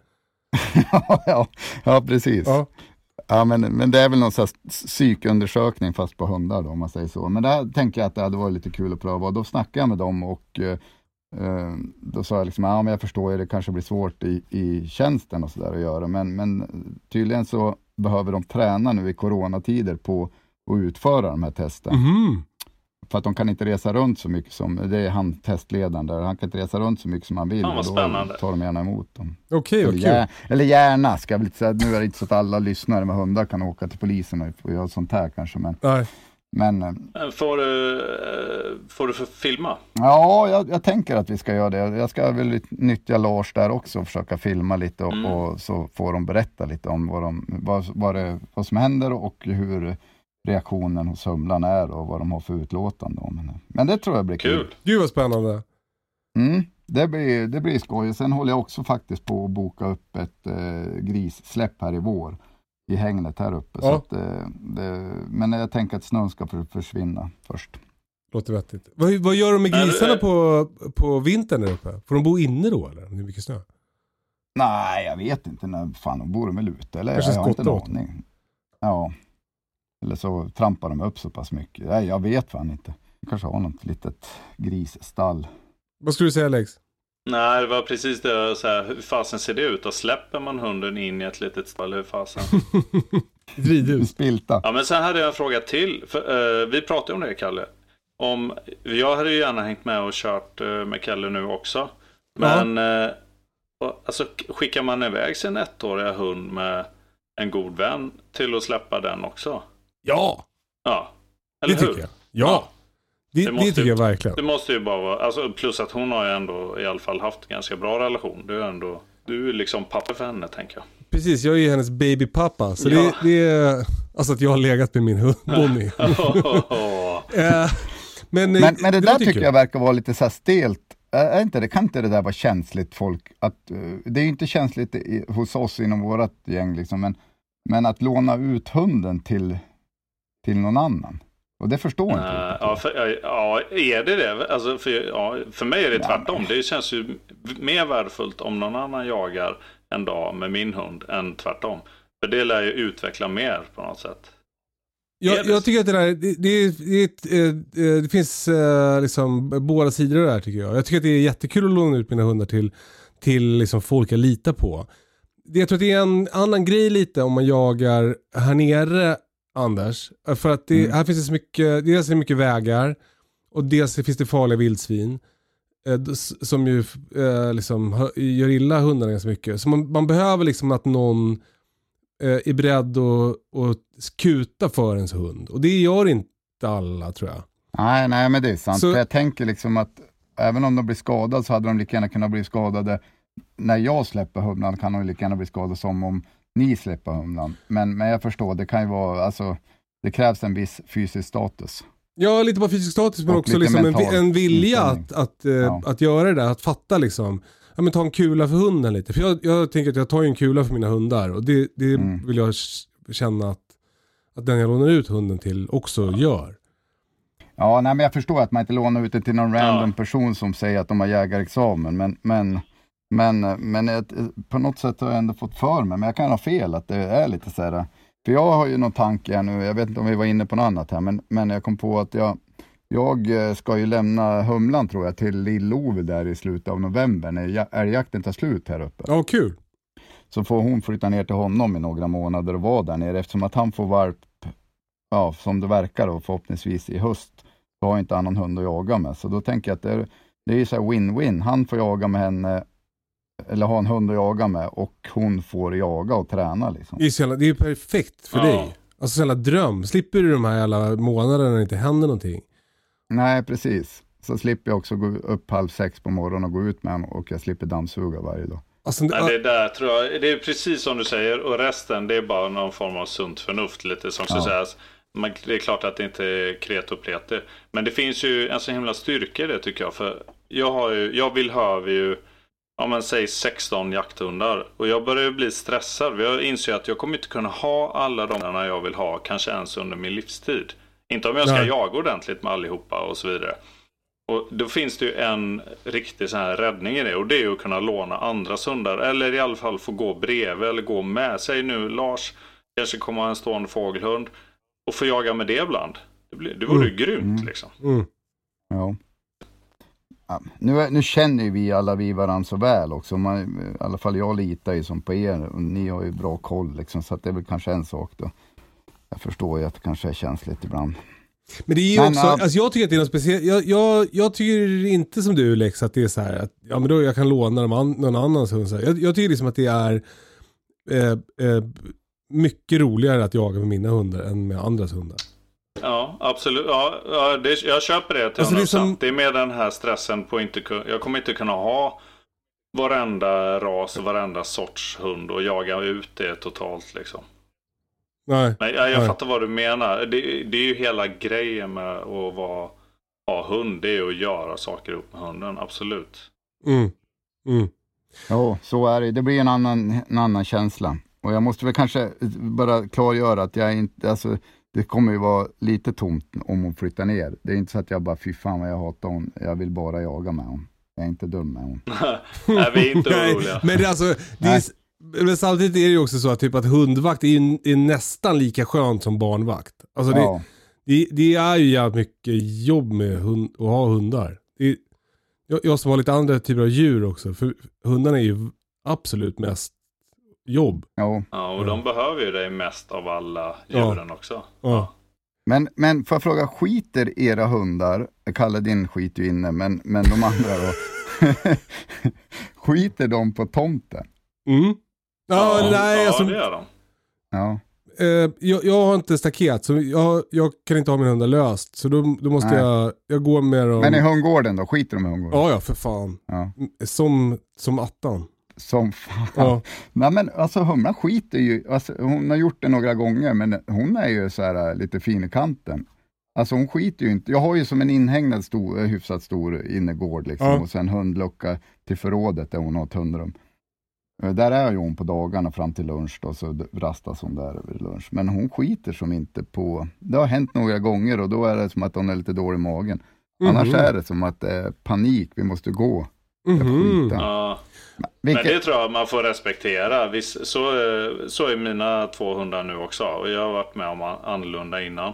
ja, ja, precis.
Ja.
Ja, men, men det är väl någon här psykundersökning fast på hundar då, om man säger så. Men där tänker jag att det hade varit lite kul att pröva och då snackade jag med dem och eh, eh, då sa jag liksom, ja men jag förstår ju, det kanske blir svårt i, i tjänsten och sådär att göra, men, men tydligen så behöver de träna nu i coronatider på att utföra de här testen.
Mhm.
För att de kan inte resa runt så mycket som, det är han testledaren där, han kan inte resa runt så mycket som han vill.
Fan, vad
och då
spännande.
tar de gärna emot dem.
Okej,
Eller,
okej.
gär, eller gärna, ska jag väl inte säga. Nu är det inte så att alla lyssnare med hundar kan åka till polisen och, göra sånt här kanske. Men,
Nej.
men eh,
Får du, eh, får du för filma?
ja, jag, jag tänker att vi ska göra det. Jag ska väl nyttja Lars där också och försöka filma lite och,
Mm.
och så får de berätta lite om vad, de, vad, vad, det, vad som händer och hur reaktionen hos humlan är och vad de har för utlåtande. om henne. Men det tror jag blir kul.
Kul.
Gud vad spännande.
Mm, det, blir, det blir skoj. Sen håller jag också faktiskt på att boka upp ett eh, grissläpp här i vår i hängnet här uppe. Så
Ja.
att, eh, det, men jag tänker att snön ska för, försvinna först.
Låter vettigt. Vad, vad gör de med grisarna på, på vintern där uppe? Får de bo inne då eller? Det är mycket snö.
Nej, jag vet inte. När fan de bor de väl ute? Eller?
Kanske
jag har inte en aning. Ja. Eller så trampar de upp så pass mycket. Nej, jag vet fan inte. kanske har något litet grisstall.
Vad skulle du säga Alex?
Nej, det var precis det jag sa. Hur fasen ser det ut? Och släpper man hunden in i ett litet stall? Hur fasen?
Ridhus.
Spilta.
Ja, men sen hade jag en fråga till. För, eh, vi pratade om det, Kalle. Om, jag hade ju gärna hängt med och kört eh, med Kalle nu också. Men eh, alltså, skickar man iväg sin ettåriga hund med en god vän till att släppa den också?
Ja,
Ja,
det
eller hur?
tycker jag. Ja, det,
Det
det,
måste
tycker
ju-
jag verkligen.
Det måste ju bara vara, alltså, plus att hon har ju ändå i alla fall haft en ganska bra relation. Du är ändå, du är liksom pappa för henne tänker jag.
Precis, jag är ju hennes babypappa. Så
Ja.
det, det är alltså att jag har legat med min hund Bonnie. Eh, men,
Men, men det, där
tycker
tycker jag verkar vara lite så här stelt. Är är inte det, kan inte det där vara känsligt folk? Att, eh, det är ju inte känsligt i, hos oss inom vårt gäng, liksom, men, men att låna ut hunden till, till någon annan. Och det förstår inte
Eh,
riktigt
ja,
jag.
för, ja, är det det? Alltså, för, ja, för mig är det
Ja,
tvärtom. Det känns ju mer värdefullt om någon annan jagar en dag med min hund än tvärtom. För det lär ju utveckla mer på något sätt.
Jag, jag tycker att det där, det, det, det, eh, eh, det finns liksom båda sidor här tycker jag. Jag tycker att det är jättekul att låna ut mina hundar till, till liksom folk jag litar på. Det- Jag tror att det är en annan grej lite om man jagar här nere, Anders. För att det,
Mm.
här finns det så mycket, dels är det mycket vägar och dels finns det farliga vildsvin. eh, Som ju eh, liksom gör illa hundarna ganska mycket. Så man, man behöver liksom att någon eh, är beredd att, kuta för ens hund. Och det gör inte alla tror jag.
Nej, nej, men det är sant.
Så-
För jag tänker liksom att även om de blir skadade så hade de lika gärna kunnat bli skadade när jag släpper humlan kan de lika gärna bli skadade som om ni släpper humlan. Men, men jag förstår, det kan ju vara, alltså, det krävs en viss fysisk status.
Ja, lite på fysisk status men
Och
också liksom en, en vilja att, att, eh,
Ja.
att göra det där. Att fatta liksom, ja men ta en kula för hunden lite. För jag, jag tänker att jag tar ju en kula för mina hundar och det, det
Mm.
vill jag känna att, att den jag lånar ut hunden till också gör.
Ja, nej, men jag förstår att man inte lånar ut det till någon random
Ja.
person som säger att de har jägarexamen, men, men, men, men ett- på något sätt har jag ändå fått för mig, men jag kan ha fel, att det är lite så här, för jag har ju någon tanke här nu, jag vet inte om vi var inne på något annat här, men, men jag kom på att jag, jag eh, ska ju lämna Humlan tror jag till Lill-Ove där i slutet av november när ja- älgjakten tar slut här uppe.
Ja, kul.
Så får hon flytta ner till honom i några månader och vara där nere eftersom att han får valp, ja som det verkar och förhoppningsvis i höst, så har inte han någon hund att jaga med. Så då tänker jag att det är, det är så win-win. Han får jaga med henne, eller ha en hund att jaga med och hon får jaga och träna liksom.
Det är, jävla, det är ju perfekt för
Ja.
dig. Alltså så jävla dröm. Slipper du de här jävla månaderna när det inte händer någonting.
Nej, precis. Så slipper jag också gå upp halv sex på morgonen och gå ut med honom och jag slipper dammsuga varje dag.
Alltså,
Nej, det där tror jag, det är precis som du säger och resten det är bara någon form av sunt förnuft lite som ska
Ja.
sägas. Man, det är klart att det inte är kret och plete. Men det finns ju en så himla styrka i det tycker jag. För jag, har ju, jag vill ha ju, ja men säg 16 jakthundar. Och jag börjar ju bli stressad. Jag inser att jag kommer inte kunna ha alla de hundarna jag vill ha, kanske ens under min livstid. Inte om jag ska
Nej.
jaga ordentligt med allihopa och så vidare. Och då finns det ju en riktig sån här räddning i det och det är ju att kunna låna andras hundar eller i alla fall få gå bredvid eller gå med. Säg nu Lars kanske kommer ha en stående fågelhund och få jaga med det ibland. Det, blir, det vore ju grymt liksom.
mm.
Ja. Nu, nu känner ju vi alla vi varandra så väl också. Man, I alla fall jag litar ju som på er och ni har ju bra koll liksom, så att det är väl kanske en sak då. Jag förstår ju att det kanske är känsligt ibland.
Men det är ju
Men,
också,
ja.
alltså jag tycker att det är något speciellt. Jag, jag, jag tycker inte som du Lex att det är så här att ja, men då jag kan låna dem an, någon annans hund. Jag, jag tycker liksom att det är eh, eh, mycket roligare att jaga med mina hundar än med andras hundar.
Ja, absolut. Ja, ja, det, jag köper det till
Alltså, det är
100%.
som-
Det är mer den här stressen på inte jag kommer inte kunna ha varenda ras och varenda sorts hund och jaga ut det totalt liksom.
Nej.
Men jag, jag
Nej.
fattar vad du menar. Det, det är ju hela grejen med att vara, ha hund. Det är att göra saker upp med hunden. Absolut.
Mm. Mm.
Ja, så är det. Det blir en annan, en annan känsla. Och jag måste väl kanske bara klargöra att jag inte, alltså det kommer ju vara lite tomt om hon flyttar ner. Det är inte så att jag bara, fy fan vad jag hatar hon. Jag vill bara jaga med hon. Jag är inte dum med hon.
Nej, vi är inte
Nej,
oroliga.
men det, är alltså, det är, men samtidigt är det ju också så att, typ, att hundvakt är, är nästan lika skönt som barnvakt. Alltså det,
Ja,
det, det är ju jävligt mycket jobb med hund, att ha hundar. Det jag, jag som har lite andra typer av djur också, för hundarna är ju absolut mest jobb.
ja.
Ja, och de behöver ju dig mest av alla
Ja.
djuren också.
Ja.
Men, men får jag fråga, skiter era hundar, Kalle din skiter ju inne, men, men de andra då? skiter de på tomten?
Mm. Ja, nej,
ja
alltså,
det gör de.
Ja,
eh, jag, jag har inte staket så jag, jag kan inte ha mina hundar löst. Så då, då måste
Nej.
jag, jag gå med dem.
men i hundgården då? Skiter de i hundgården?
Ja, ja för fan.
Ja.
Som, som attan.
Som fan.
Ja.
Nej men alltså humlan skiter ju, alltså, hon har gjort det några gånger men hon är ju så här lite fin i kanten. Alltså hon skiter ju inte, jag har ju som en inhägnad stor, eh, hyfsat stor innergård liksom
Ja.
och sen hundlucka till förrådet där hon har ett hundrum. Eh, Där är ju hon på dagarna fram till lunch då, så rastas hon där vid lunch. Men hon skiter som inte på, det har hänt några gånger och då är det som att hon är lite dålig i magen. Annars
Mhm.
är det som att det är panik, vi måste gå. Skiter.
Ja.
Vilket,
Men det tror jag man får respektera. Så, så är mina två hundar nu också. Och jag har varit med om an- annorlunda innan.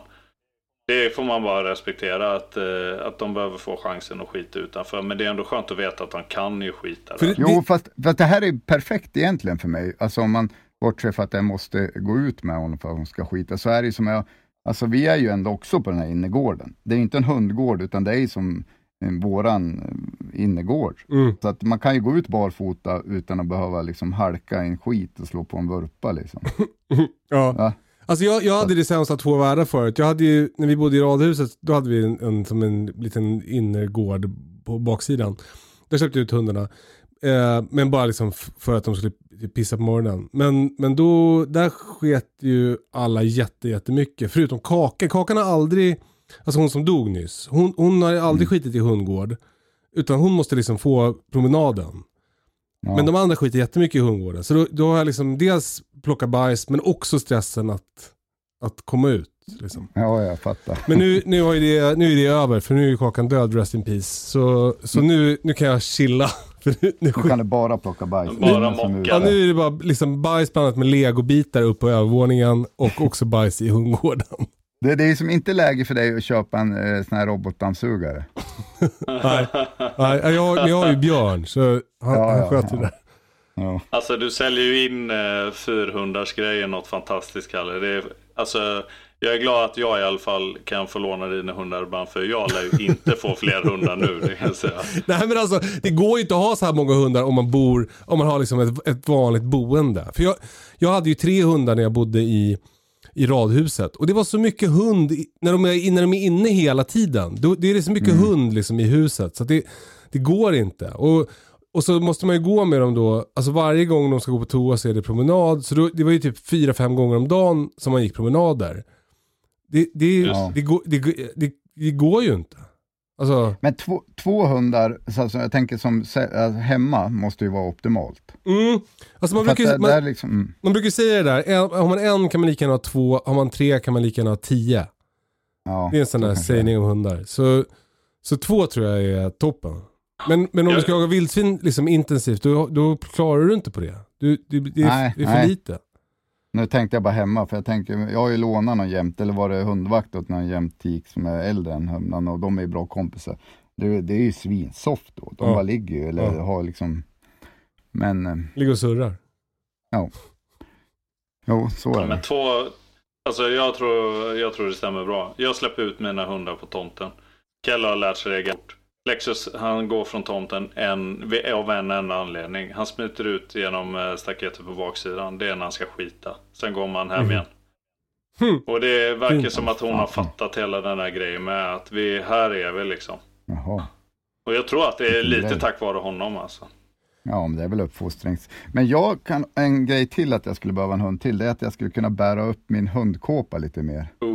Det får man bara respektera att, eh, att de behöver få chansen att skita utanför. Men det är ändå skönt att veta att de kan ju skita. Där.
Jo, fast, fast det här är perfekt egentligen för mig. Alltså om man bortser för att jag måste gå ut med honom för att hon ska skita, så är det ju som jag, alltså vi är ju ändå också på den här innergården. Det är inte en hundgård, utan det är ju som våran eh, innergård.
Mm.
Så att man kan ju gå ut barfota utan att behöva liksom halka i en skit och slå på en vurpa liksom.
Ja.
Ja.
Alltså jag, jag hade det sämsta av två världar förut. Jag hade ju, när vi bodde i radhuset, då hade vi en, en, som en liten innergård på baksidan. Där släppte jag ut hundarna. Eh, men bara liksom för att de skulle pissa på morgonen. Men, men då, där sket ju alla jätte, jättemycket. Förutom Kakan. Kakan har aldrig, alltså hon som dog nyss. Hon, hon har aldrig skitit i hundgård. Utan hon måste liksom få promenaden.
Ja.
Men de andra skiter jättemycket i hundgården. Så då, då har jag liksom dels plockat bajs men också stressen att, att komma ut. Liksom.
ja, jag fattar.
Men nu, nu, har ju det, nu är det över för nu är ju Kakan död, rest in peace. Så, så nu, nu kan jag chilla. För nu, nu,
Nu kan du bara plocka bajs.
Bara mocka.
ja, nu är det bara liksom bajs blandat med legobitar upp på övervåningen och också bajs i hundgården.
Det, det är som inte läge för dig att köpa en eh, sån här robotdammsugare.
Nej, nej, jag, jag har ju Björn så han,
Ja,
han sköter
ja.
det.
Ja.
Alltså du säljer ju in eh, fyrhundarsgrejen något fantastiskt Kalle. Det är, alltså, jag är glad att jag i alla fall kan få låna dina hundar ibland. För jag lär ju inte få fler hundar nu. Det kan jag säga.
Nej men alltså det går ju inte att ha så här många hundar om man bor, om man har liksom ett, ett vanligt boende. För jag, jag hade ju tre hundar när jag bodde i, i radhuset. Och det var så mycket hund i- när de är, när de är inne hela tiden. Det är så mycket hund liksom i huset så det, det går inte. Och, och så måste man ju gå med dem då, alltså varje gång de ska gå på toa så är det promenad. Så då, det var ju typ fyra fem gånger om dagen som man gick promenader. Det, det,
Ja.
det, går, det, det, det går ju inte. Alltså,
Men två, två hundar, så alltså, jag tänker som äh, hemma, måste ju vara optimalt.
mm, alltså man brukar,
det,
man,
det liksom, mm.
Man brukar säga det där, en, har man en kan man lika gärna ha två, har man tre kan man lika gärna ha tio.
ja,
Det är en sån
så
där sägning om hundar. Så, så två tror jag är toppen. Men, men om du ska jaga vildsvin liksom intensivt, då, då klarar du inte på det. Du, du, det, är,
Nej,
det är för
nej.
lite.
Nu tänkte jag bara hemma, för jag tänker, jag har ju lånat någon jämt, eller var det hundvakt åt någon jämtik som är äldre än humlan och de är ju bra kompisar. Det, det är ju svinsoft då, de
Ja.
bara ligger ju, eller
Ja.
har liksom, men eh,
Ligger och surrar.
jo, så är
Men
det.
två, alltså jag tror, jag tror det stämmer bra. Jag släpper ut mina hundar på tomten. Kelle har lärt sig det fort. Lexus han går från tomten en, av en enda anledning. Han smiter ut genom eh, staketet på baksidan. Det är när han ska skita. Sen går man hem
Mhm.
igen.
Hmm.
Och det verkar som att hon har fattat hela den här grejen med att vi, här är vi liksom.
Jaha.
Och jag tror att det är lite tack vare honom alltså.
Ja, men det är väl uppfostrings... Men jag kan, en grej till att jag skulle behöva en hund till, det är att jag skulle kunna bära upp min hundkåpa lite mer.
Oh.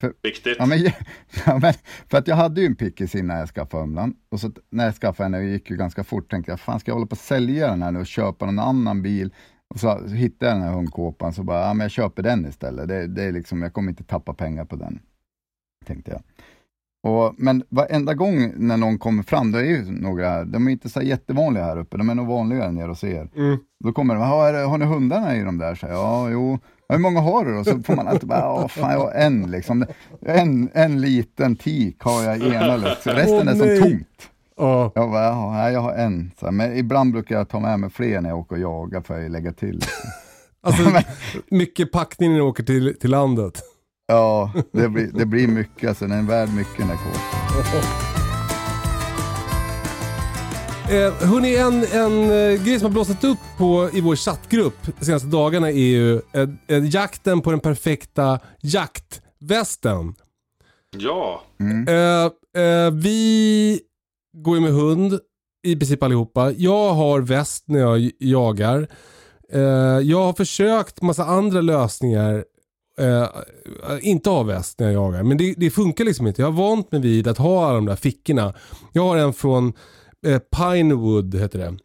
För-
Viktigt.
Ja, men, ja, men, för att jag hade ju en pickis innan jag skaffade humlan. Och så, när jag skaffade henne, det gick ju ganska fort, tänkte jag, fan ska jag hålla på att sälja den här nu och köpa någon annan bil? Och så hittade jag den här hundkåpan, så bara, ja men jag köper den istället. Det, det är liksom, jag kommer inte tappa pengar på den. Tänkte jag. Och, men varenda gång när någon kommer fram, det är ju några här, de är inte så jättevanliga här uppe, de är nog vanligare nere hos er.
Mm.
Då kommer de, har, har ni hundarna i de där? Så ja, jo. Hur många har du då? Så får man alltid bara, ja fan jag har en liksom. En, en liten tik har jag i ena liksom. Resten
Åh,
är som
nej.
tomt.
Ja.
Jag bara, ja, jag har en. Så, här, men ibland brukar jag ta med mig fler när jag åker och jagar för att lägga till.
Alltså, mycket packning när du åker till, till landet.
Ja, det blir, det blir mycket, alltså den är värd mycket den där kåpan.
Eh, hörni, en, en eh, grej som har blåsat upp på, i vår chattgrupp de senaste dagarna är ju eh, eh, jakten på den perfekta jaktvästen.
Ja.
Eh, eh, vi går ju med hund i princip allihopa. Jag har väst när jag jagar. Eh, jag har försökt massa andra lösningar. Eh, inte ha väst när jag jagar. Men det, det funkar liksom inte. Jag har vant mig vid att ha alla de där fickorna. Jag har en från eh, Pinewood heter det.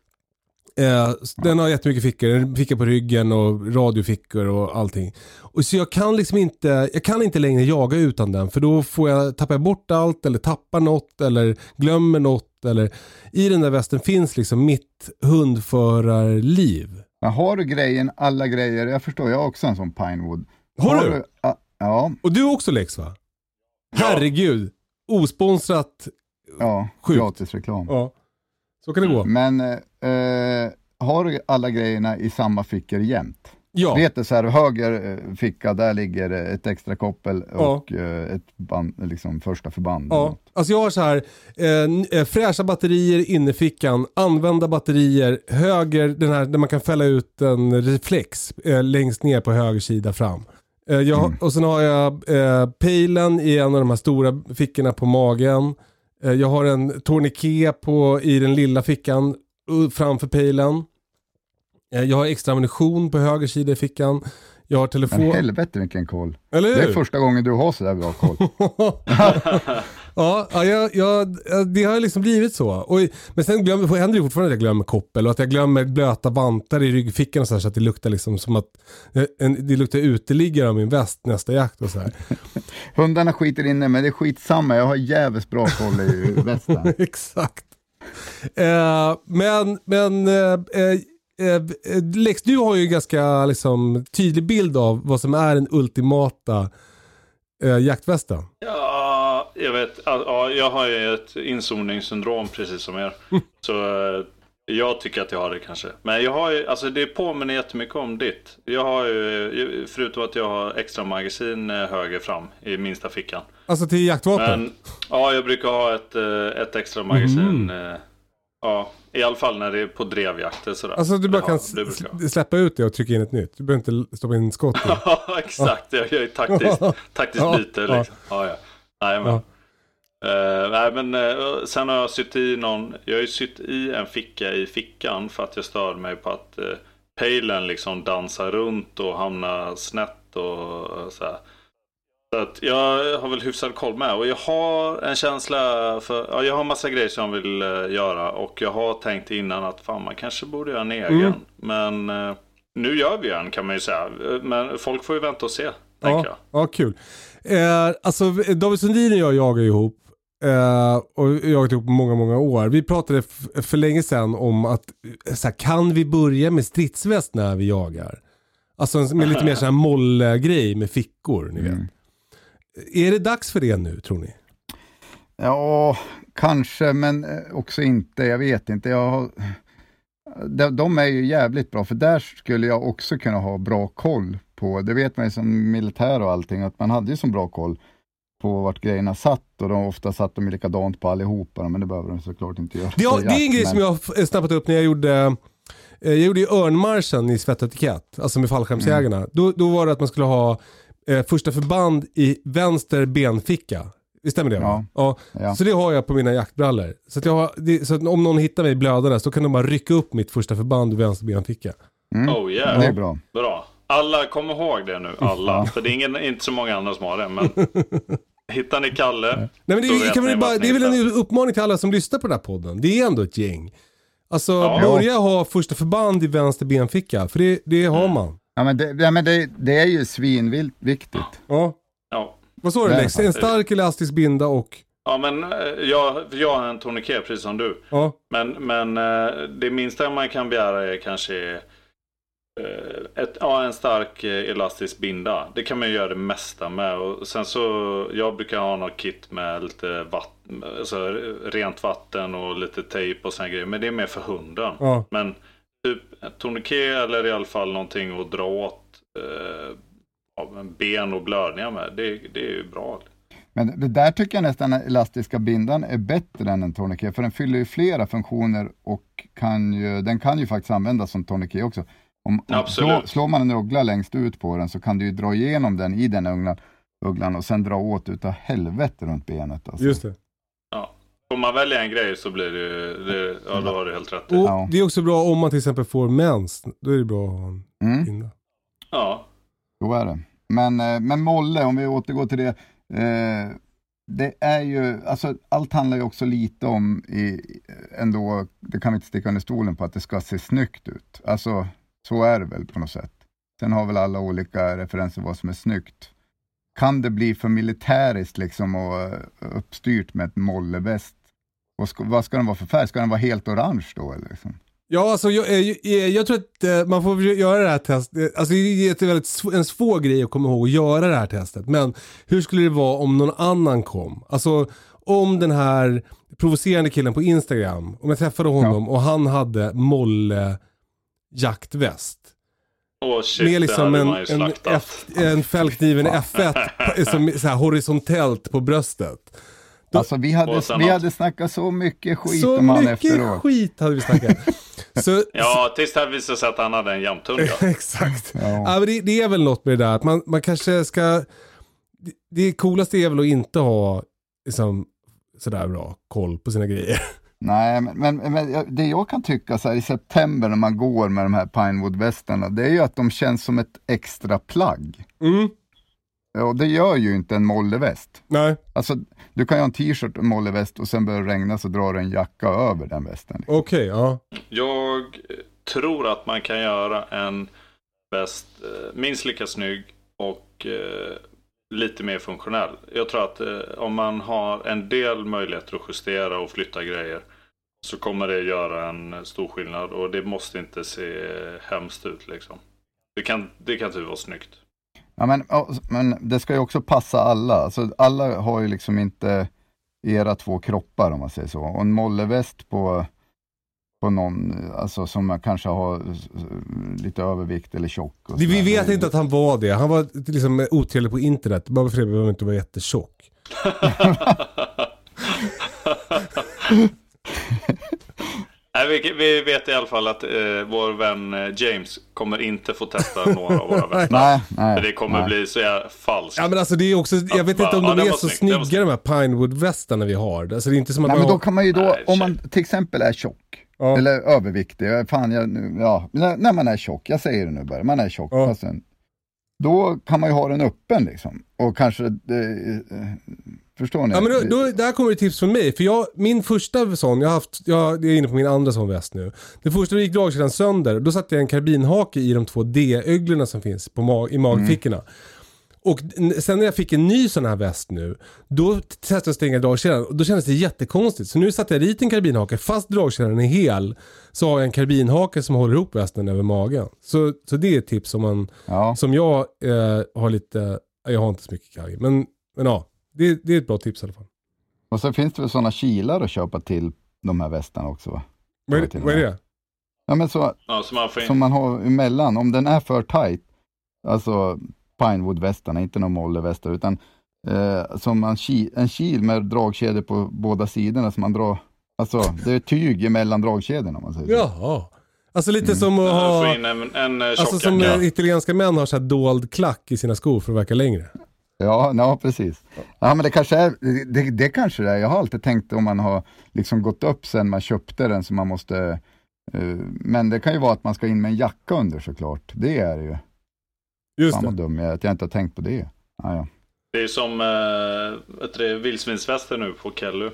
Eh, den har jättemycket fickor. En ficka på ryggen och radiofickor och allting. Och så jag kan liksom inte, jag kan inte längre jaga utan den för då får jag, tappar jag bort allt eller tappar något eller glömmer något. Eller, I den där västen finns liksom mitt hundförarliv.
Men har du grejen, alla grejer, jag förstår, jag har också en sån Pinewood.
Har du?
ja, ja,
Och du också Lex va? Herregud. Osponsrat.
ja
Sjukt.
gratis reklam.
Ja. Så kan det gå.
Men eh, har du alla grejerna i samma fickor jämt?
Ja.
Vet du så här, höger eh, ficka, där ligger eh, ett extra koppel
Ja.
och eh, ett band, liksom första förband.
Ja, alltså jag har så här eh, eh, fräscha batterier i innerfickan, använda batterier, höger, den här där man kan fälla ut en reflex eh, längst ner på höger sida fram. Eh, jag, har- Och sen har jag eh, pejlen i en av de här stora fickorna på magen. Eh, jag har en tourniquet på, i den lilla fickan framför pejlen. Eh, jag har extra ammunition på höger sida i fickan. Jag har telefon.
Men helvete vilken koll. Det är första gången du har så där bra koll.
ja, ja jag, det har liksom blivit så. Och, men sen glömmer, händer det fortfarande att jag glömmer koppel och att jag glömmer blöta vantar i ryggfickan och så, här, så att det luktar liksom som att eh, en, det luktar uteliggare av min väst nästa jakt och så här.
Hundarna skiter inne, men det är skitsamma. Jag har jävligt bra koll i västen.
Exakt. Eh, men men eh, eh, eh, Lex, du har ju ganska liksom, tydlig bild av vad som är den ultimata eh, jaktvästen.
Ja, jag vet. Ja, jag har ju ett inzoningssyndrom precis som er. Så eh, jag tycker att jag har det kanske. Men jag har ju, alltså det påminner jättemycket om ditt. Jag har ju, förutom att jag har extra magasin eh, höger fram i minsta fickan.
Alltså till jaktvapen.
Men ja, jag brukar ha ett, eh, ett extra magasin. eh, Ja, I alla fall när det är på drevjakter sådär.
Alltså du bara
Ja,
kan s- släppa ut det och trycka in ett nytt. Du behöver inte stoppa in skott.
Ja, exakt. Jag gör ju taktiskt, taktiskt
Ja,
byte
ja.
liksom. Ja, ja. Nej, men. Eh, nej, men eh, sen har jag sytt i någon, jag har ju sytt i en ficka i fickan för att jag störde mig på att uh, pejlen liksom dansar runt och hamnar snett och uh, så här. Så att jag har väl hyfsad koll med och jag har en känsla för, ja, jag har massa grejer som jag vill eh, göra och jag har tänkt innan att fan man kanske borde göra en egen.
Mm.
Men eh, nu gör vi en kan man ju säga. Men folk får ju vänta och se, jag.
Ja, ja kul. Eh, alltså David Sundin och jag jagar ihop. Eh, och jagat ihop många, många år. Vi pratade för länge sedan om att eh, så här, kan vi börja med stridsväst när vi jagar? Alltså med lite mer sån här mollgrej med fickor, ni vet. Är det dags för det nu, tror ni?
Ja, kanske, men eh, också inte. Jag vet inte. Jag har... de, de är ju jävligt bra, för där skulle jag också kunna ha bra koll på. Det vet man ju som militär och allting, att man hade ju så bra koll på vart grejerna satt och de ofta satt de likadant på allihopa, men det behöver de såklart inte göra.
Det,
på
det är en grej
men-
som jag har f- snappat upp när jag gjorde eh, jag gjorde ju örnmarschen i Svett och etikett, alltså med fallskärmsjägarna.
Mm.
Då, då var det att man skulle ha eh, första förband i vänster benficka. Stämmer det?
Ja.
ja.
Ja.
Så det har jag på mina jaktbrallor. Så, att jag har, det, så att om någon hittar mig blödandes då kan de bara rycka upp mitt första förband i vänster benficka.
Mm.
Oh yeah.
Det är bra.
Bra. Alla, kom ihåg det nu, alla. För det är ingen, inte så många andra som har det. Men hittar ni Kalle,
Nej, men det, är- kan
ni
väl bara, det är väl en uppmaning till alla som lyssnar på den här podden. Det är ändå ett gäng. Alltså
Ja.
börja ha första förband i vänster benficka, för det, det har man.
Ja, men det, ja, men det, det är ju svinviktigt.
Ja.
Ja.
Vad sa du Lex? En stark elastisk binda och...
Ja men eh, jag, jag har en tourniquet precis som du.
Ja.
Men, men eh, det minsta man kan begära är kanske ett, ja, en stark eh, elastisk binda. Det kan man ju göra det mesta med. Och sen så, jag brukar ha något kit med lite vatten, alltså rent vatten och lite tejp och såna grejer. Men det är mer för hunden.
Ja.
Men typ tourniquet eller i alla fall någonting att dra åt eh, ja, ben och blödningar med. Det, det är ju bra.
Men det där tycker jag nästan den elastiska bindan är bättre än en tourniquet, för den fyller ju flera funktioner och kan ju, den kan ju faktiskt användas som tourniquet också. Om, om slår, slår man en uggla längst ut på den så kan du ju dra igenom den i den ugglan, ugglan och sen dra åt utav helvete runt benet. Alltså.
Just det.
Får man välja en grej så blir det det, ja då har du helt rätt.
Och
Ja.
det är också bra om man till exempel får mens. Då är det bra att ha en
Mm.
Ja.
så är det. Men, eh, men Molle, om vi återgår till det. Eh, det är ju, alltså allt handlar ju också lite om i, ändå, det kan vi inte sticka under stolen på, att det ska se snyggt ut. Alltså, så är det väl på något sätt. Sen har väl alla olika referenser vad som är snyggt. Kan det bli för militäriskt liksom och eh, uppstyrt med ett molleväst? Och ska, vad ska den vara för färg? Ska den vara helt orange då eller? Liksom?
Ja, alltså jag, eh, jag, jag tror att eh, man får göra det här testet. Alltså det är väldigt en svår grej att komma ihåg att göra det här testet. Men hur skulle det vara om någon annan kom? Alltså om den här provocerande killen på Instagram, om jag träffade honom och han hade molle jaktväst.
Åh shit,
med
det
liksom en, en. F, en fällkniven F1 som så här horisontellt på bröstet. Då-
Alltså vi hade, vi hade snackat så mycket skit
Så
om han
mycket
efteråt.
skit hade vi snackat. så,
Ja, tills det visade sig att han hade en jämthund. Ja.
Exakt. Ja.
Ja.
men det, det är väl något med det där att man, man kanske ska... Det, det coolaste är väl att inte ha liksom, sådär bra koll på sina grejer.
Nej, men, men, men det jag kan tycka så här i september när man går med de här Pinewood-västarna, det är ju att de känns som ett extra plagg.
Mm.
Ja, Och det gör ju inte en molleväst.
Nej,
Alltså, du kan ju ha en t-shirt och en molleväst och sen börjar det regna så drar du en jacka över den västen.
okej, ja.
Jag tror att man kan göra en väst eh, minst lika snygg och eh, lite mer funktionell. Jag tror att eh, om man har en del möjligheter att justera och flytta grejer så kommer det göra en stor skillnad och det måste inte se hemskt ut liksom. Det kan, det kan typ vara snyggt.
Ja, men, men det ska ju också passa alla. Alltså, alla har ju liksom inte era två kroppar om man säger så. Och en molleväst på, på någon alltså, som kanske har lite övervikt eller tjock. och
Vi, vi vet inte att han var det. Han var liksom otrevlig på internet. Bara för det behöver inte vara jättetjock.
Nej, vi, vi vet i alla fall att eh, vår vän eh, James kommer inte få testa några av våra västar.
Nej, nej.
För det kommer
nej.
bli så jävla falskt.
Ja men alltså det är också, jag vet inte om
Ja,
de är så
snygg,
snygga de här Pinewood-västarna vi har. Alltså det är inte som att
Nej,
man
men då
har...
kan man ju då,
Nej,
om man till exempel är tjock,
Ja.
eller överviktig, fan jag, nu- ja, när, när man är tjock, jag säger det nu bara, man är tjock,
Ja.
fast sen, då kan man ju ha den öppen liksom. Och kanske, eh, eh, förstår ni?
Ja men då, då, där kommer ett tips från mig. För jag, min första sån, jag haft, jag, är inne på min andra sån väst nu. Det första gick dragkedjan sönder, då satte jag en karbinhake i de två D-öglorna som finns på mag, i magfickorna. Och n- sen när jag fick en ny sån här väst nu, då testade jag att stänga dragkedjan och då kändes det jättekonstigt. Så nu satte jag dit en karbinhake, fast dragkedjan är hel, så har jag en karbinhake som håller ihop västen över magen. Så, så det är ett tips som man,
Ja.
som jag eh, har lite, jag har inte så mycket kagge, men, men ja, det, det är ett bra tips i alla fall.
Och så finns det väl sådana kilar att köpa till de här västarna också va?
Vad
Ja,
är, vad är det?
Ja men så,
Ja, så man får in...
som man har emellan, om den är för tight, alltså Pinewood-västarna, inte någon mollevästar, utan eh, som en, ki, en kil med dragkedjor på båda sidorna som man drar, alltså det är tyg emellan dragkedjorna om man säger så.
Jaha. Alltså lite
Mm.
som att ha,
en, en eh,
alltså som eh, italienska män har så här dold klack i sina skor för att verka längre.
Ja, ja precis. Ja, men det kanske är, det, det kanske det är. Jag har alltid tänkt om man har liksom gått upp sen man köpte den så man måste, eh, men det kan ju vara att man ska in med en jacka under såklart. Det är det ju.
Just
Fan vad dum jag är att jag inte har tänkt på det. Ja, ja.
Det är som äh, vildsvinsvästen nu på Kelly.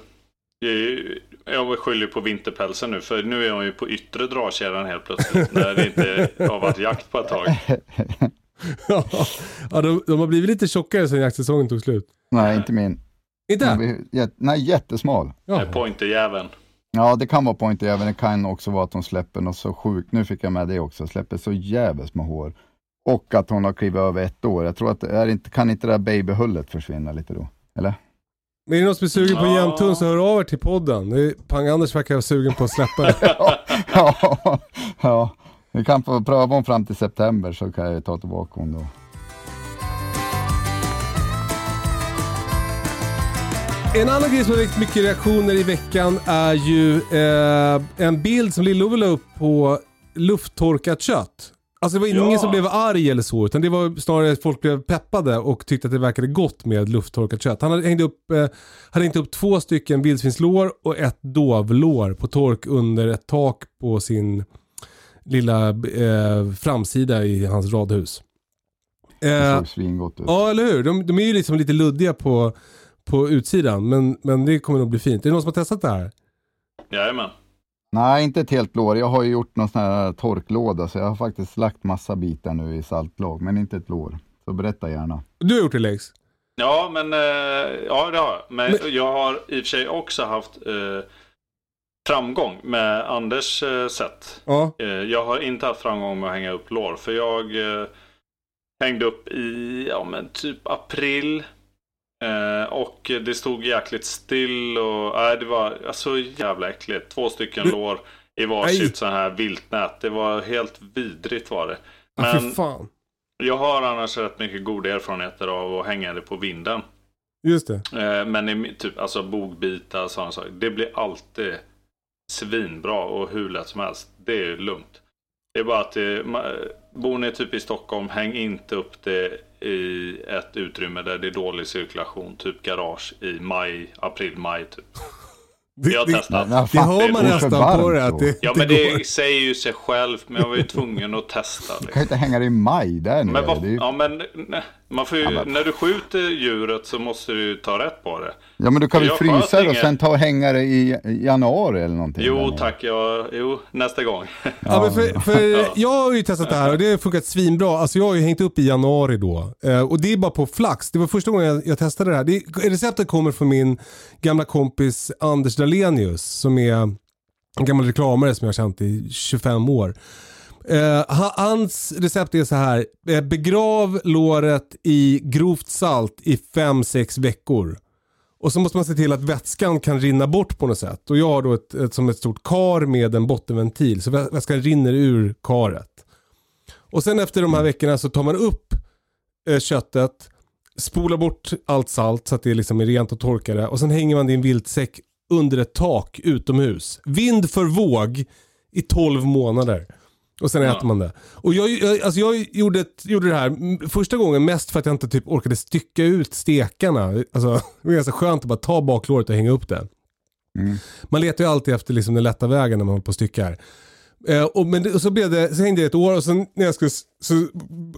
Jag, skyller på vinterpälsen nu, för nu är jag ju på yttre dragkedjan helt plötsligt. när det inte har varit jakt på ett tag.
ja, de, de har blivit lite tjockare sen jaktsäsongen tog slut.
Nej, inte min.
Inte?
Blir Nej, jättesmal.
Ja.
Ja. Pointerjäveln.
Ja, det kan vara pointer även. Det kan också vara att de släpper något så sjukt. Nu fick jag med det också. Släpper så jävligt små hår. Och att hon har klivit över ett år. Jag tror att det är inte, kan inte det där babyhullet försvinna lite då? Eller?
Men är det någon som är sugen på en
Ja.
jämthund så hör av er till podden. Det är- Pang-Anders verkar vara sugen på att släppa det.
ja, ja. Vi kan få pröva om fram till september så kan jag ta tillbaka hon då.
En annan grej som har väckt mycket reaktioner i veckan är ju eh, en bild som Lill-Ove la upp på lufttorkat kött. Alltså det var ingen
Ja.
som blev arg eller så, utan det var snarare att folk blev peppade och tyckte att det verkade gott med lufttorkat kött. Han hade hängt upp, eh, hade hängt upp två stycken vildsvinslår och ett dovlår på tork under ett tak på sin lilla eh, framsida i hans radhus.
Det
Eh,
såg svingott ut.
Ja, eller hur? De, de är ju liksom lite luddiga på, på utsidan, men, men det kommer nog bli fint. Är det någon som har testat det här?
Jajamän.
Nej, inte ett helt lår. Jag har ju gjort någon sån här torklåda så jag har faktiskt lagt massa bitar nu i saltlag, men inte ett lår. Så berätta gärna.
Du har gjort det Lex?
Ja, men, eh, ja, det har jag. Men, jag har i och för sig också haft eh, framgång med Anders eh, sätt.
Ja.
Eh, jag har inte haft framgång med att hänga upp lår. För jag eh, hängde upp i ja, men typ april. Och det stod jäkligt still och nej, det var alltså jävla äckligt. Två stycken
Du-
lår i varsitt sån här viltnät. Det var helt vidrigt var det. Men
fan.
jag har annars rätt mycket goda erfarenheter av att hänga det på vinden.
Just det.
Men i, typ alltså bogbitar och sådana saker. Det blir alltid svinbra och hur lätt som helst. Det är lugnt. Det är bara att det, ma- bor ni typ i Stockholm, häng inte upp det i ett utrymme där det är dålig cirkulation. Typ garage i maj, april, maj typ.
Det,
Jag har
det,
testat.
Det man
det är för
nästan på det att det
Ja men
går.
det säger ju sig själv. Men jag var ju tvungen att testa.
Du kan ju inte hänga det i maj där nu.
Men,
det är ju...
ja, men nej, man får ju,
Ja, men-
när du skjuter djuret så måste du ju ta rätt på det.
Ja men du kan väl frysa det och sen ta och hänga det i januari eller någonting?
Jo
nere.
tack, jag, jo nästa gång.
Ja, men för, för jag har ju testat det här och det har funkat svinbra. Alltså jag har ju hängt upp i januari då. Eh, och det är bara på flax. Det var första gången jag, jag testade det här. Det, receptet kommer från min gamla kompis Anders Dalenius som är en gammal reklamare som jag har känt i 25 år. Eh, ha- hans recept är så här. Eh, begrav låret i grovt salt i 5-6 veckor. Och så måste man se till att vätskan kan rinna bort på något sätt. Och jag har då ett, ett, som ett stort kar med en bottenventil. Så vätskan rinner ur karet. Och sen efter de här veckorna så tar man upp eh, köttet, spolar bort allt salt så att det liksom är rent och torkar det. Och sen hänger man det i en viltsäck under ett tak utomhus. Vind för våg i 12 månader. Och sen äter man det. Och jag, jag, alltså jag gjorde, ett, gjorde det här första gången mest för att jag inte typ orkade stycka ut stekarna. Alltså, det var ganska skönt att bara ta baklåret och hänga upp det. Man letar ju alltid efter liksom den lätta vägen när man håller på och styckar. Eh, och, men och så, blev det, så hängde det ett år och sen när jag skulle, så,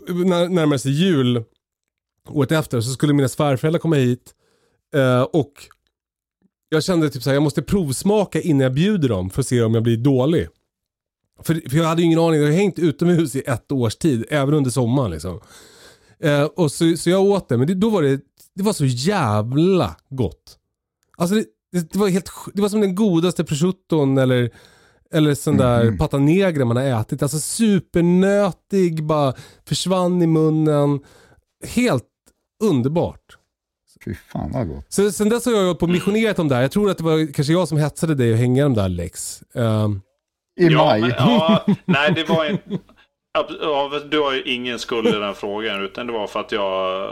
när, närmade sig jul året efter så skulle mina svärföräldrar komma hit. Eh, och jag kände typ såhär, jag måste provsmaka innan jag bjuder dem för att se om jag blir dålig. För, för jag hade ju ingen aning, jag har hängt utomhus i ett års tid, även under sommaren liksom. Eh, och så, så jag åt det, men det, då var det, det var så jävla gott. Alltså det, det, det var helt det var som den godaste prosciutton eller, eller sån där pata negra man har ätit. Alltså supernötig, bara försvann i munnen. Helt underbart.
Fy fan vad gott.
Så, sen dess har jag hållit på och missionerat om det här. Jag tror att det var kanske jag som hetsade dig att hänga de där Lex. Ehm,
I
ja,
maj.
Men, ja, nej, det var inte... Ja, du har ju ingen skuld i den frågan. Utan det var för att jag...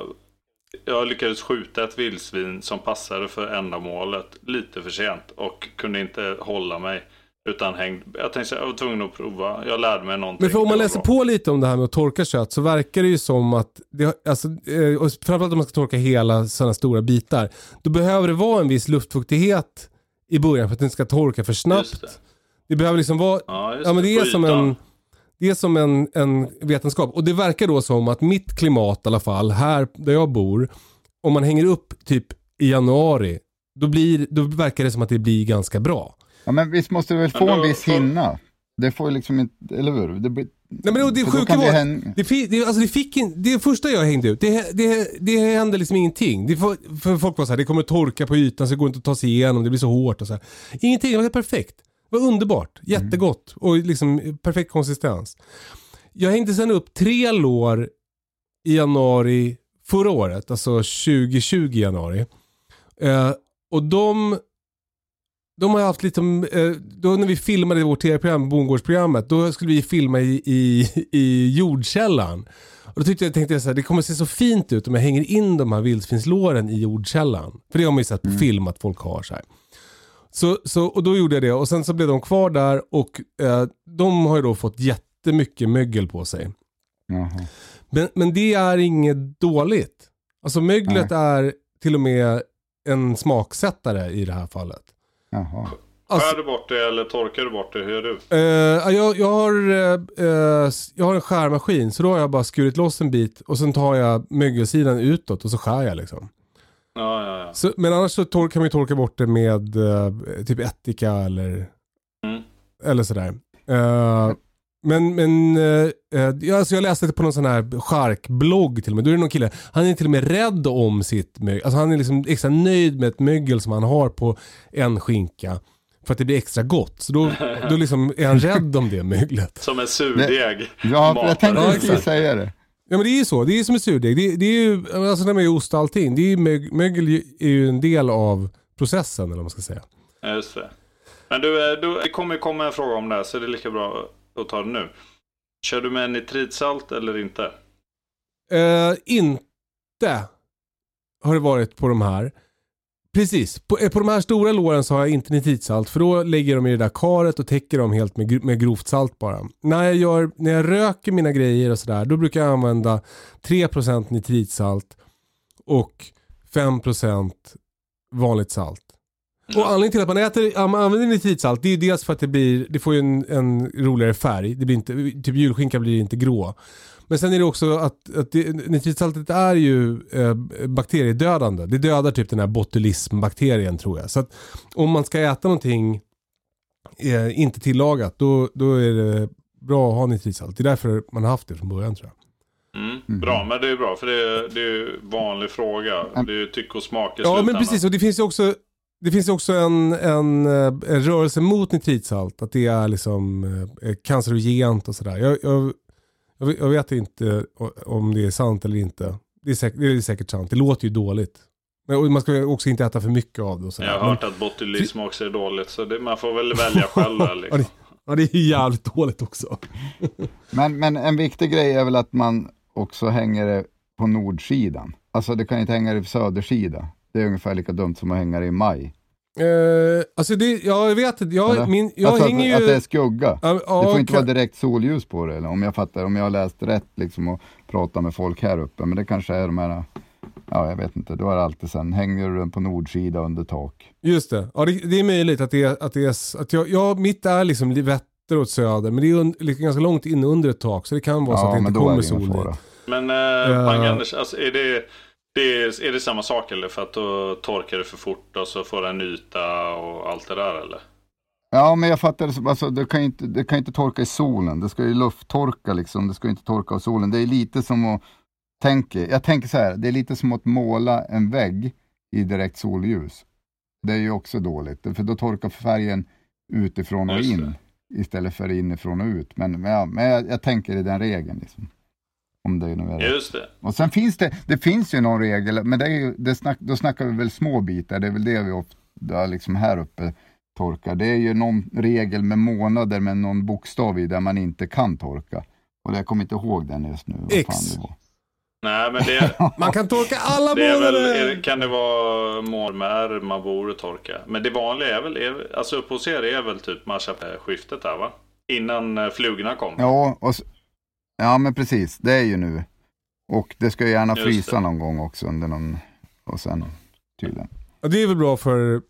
Jag lyckades skjuta ett vildsvin som passade för ändamålet lite för sent. Och kunde inte hålla mig. Utan hängd. Jag tänkte jag var tvungen att prova. Jag lärde mig någonting.
Men för om man
Det
läser på lite om det här med att torka kött så verkar det ju som att, det, alltså, eh, och framförallt om man ska torka hela sådana stora bitar, då behöver det vara en viss luftfuktighet i början för att den inte ska torka för
Just
snabbt.
Det.
Det behöver liksom vara,
Ja,
ja men det är som en, det är som en, en vetenskap. Och det verkar då som att mitt klimat i alla fall, här där jag bor, om man hänger upp typ i januari, då, blir, då verkar det som att det blir ganska bra.
Ja, men visst måste du väl få en viss hinna? Det får ju liksom inte, eller hur? Det, blir,
Nej men det sjuka var,
det
det, det, det, alltså det fick in, det första jag hängde ut, det, det, det hände liksom ingenting. Det, för, för folk var så här, det kommer torka på ytan så det går inte att ta sig igenom, det blir så hårt och så här. Ingenting, det var helt perfekt. Var underbart, jättegott och liksom perfekt konsistens. Jag hängde sen upp tre lår i januari förra året, alltså 2020 i januari. Eh, och de, de har haft lite, eh, då när vi filmade vårt tv-program, Bondgårdsprogrammet, då skulle vi filma i, i, i jordkällan. Och då tyckte jag, tänkte jag så här, det kommer se så fint ut om jag hänger in de här vildsvinslåren i jordkällan. För det har man ju sett på film att folk har så här. Så, så, och då gjorde jag det och sen så blev de kvar där och eh, de har ju då fått jättemycket mögel på sig.
Jaha.
Men, men det är inget dåligt. Alltså möglet är till och med en smaksättare i det här fallet.
Jaha.
Alltså,
Skär du bort det eller torkar du bort det? Hur gör du?
eh, jag, jag, har, eh, eh, jag har en skärmaskin så då har jag bara skurit loss en bit och sen tar jag mögelsidan utåt och så skär jag liksom.
Ja, ja, ja.
Så, men annars så tor- kan man ju torka bort det med eh, typ ättika eller,
Mm.
eller sådär. Eh, men men eh, eh, ja, alltså jag läste det på någon sån här charkblogg till och med. Då är det någon kille, han är till och med rädd om sitt mögel. Alltså han är liksom extra nöjd med ett mögel som han har på en skinka. För att det blir extra gott. Så då, då liksom är han rädd om det möglet.
Som en surdeg.
Ja, jag tänkte precis säga det.
Ja men det är ju så. Det är som en surdeg. Det, det är ju, alltså när man gör ost och allting. Det är ju mög, mögel är ju en del av processen eller vad man ska säga.
Ja, just det. Men du, eh, du, det kommer komma en fråga om det här så det är lika bra att ta det nu. Kör du med nitritsalt eller inte?
Eh, inte har det varit på de här. Precis, på, eh, på de här stora låren så har jag inte nitritsalt för då lägger de i det där karet och täcker dem helt med, med grovt salt bara. När jag, gör, när jag röker mina grejer och sådär då brukar jag använda 3% nitritsalt och 5% vanligt salt. Och anledningen till att man äter, man använder nitritsalt det är ju dels för att det blir, det får ju en, en roligare färg. Det blir inte, typ julskinka blir inte grå. Men sen är det också att, att det, nitritsaltet är ju eh, bakteriedödande. Det dödar typ den här botulismbakterien tror jag. Så att om man ska äta någonting eh, inte tillagat då, då är det bra att ha nitritsalt. Det är därför man har haft det från början tror jag.
Mm. Bra, men det är bra för det är, det är vanlig fråga. Det är ju tycke och smak i
Ja men precis och det finns ju också det finns också en, en, eh, en rörelse mot nitritsalt. Att det är liksom eh, cancerogent och sådär. Jag, jag, jag vet- inte om det är sant eller inte. Det är, säkert, det är säkert sant. Det låter ju dåligt. Men, man ska också inte äta för mycket av det och sådär.
Jag har hört att botulism också är dåligt så det, man får väl välja själv där
ja,
liksom.
det, ja det är ju jävligt dåligt också.
Men, men en viktig grej är väl att man också hänger det på nordsidan. Alltså det kan inte hänga det på södersida. Det är ungefär lika dumt som att hänga det i maj.
Eh, alltså det, ja, jag vet inte. Jag,
Eller?
min, jag
alltså
hänger
att,
ju...
att det är skugga.
Ja, ja,
det får inte
kan-
vara direkt solljus på det, eller om jag fattar, om jag har läst rätt liksom och pratat med folk här uppe. Men det kanske är de här, ja jag vet inte, då är det alltid sen, hänger du den på nordsida under tak.
Just det. Ja, det, det är möjligt att det är, att det är att jag, ja, mitt är liksom Vätter åt söder, men det är un, liksom ganska långt in under ett tak, så det kan vara så att det inte kommer sol dit.
Men
Ja.
eh, Bang-Anders, alltså, är, det, det är, är det samma sak eller? För att då torkar det för fort och så får det en yta och allt det där eller?
Ja men jag fattar, det alltså, det, kan inte, det kan inte torka i solen, det ska ju lufttorka liksom, det ska ju inte torka av solen. Det är lite som att, tänka, jag tänker så här, det är lite som att måla en vägg i direkt solljus. Det är ju också dåligt, för då torkar färgen utifrån och in istället för inifrån och ut. Men, men, ja, men jag, jag tänker i den regeln. Liksom. Om det nu är rätt.
Just det.
Och sen finns det, det finns ju någon regel, men det är ju, det snack, då snackar vi väl små bitar, det är väl det vi ofta liksom här uppe torkar. Det är ju någon regel med månader med någon bokstav i där man inte kan torka. Och jag kommer inte ihåg den just nu. vad
X.
fan det var.
Nej men det,
Man kan torka alla
det väl,
månader!
är, kan det vara mål med R man borde torka? Men det vanliga är väl, är, alltså uppe hos er är väl typ skiftet där va? Innan eh, flugorna kom.
Ja, och, ja, men precis, det är ju nu. Och det ska ju gärna
Just
frysa
det.
någon gång också under någon, och sen tydligen.
Ja, det är väl bra för,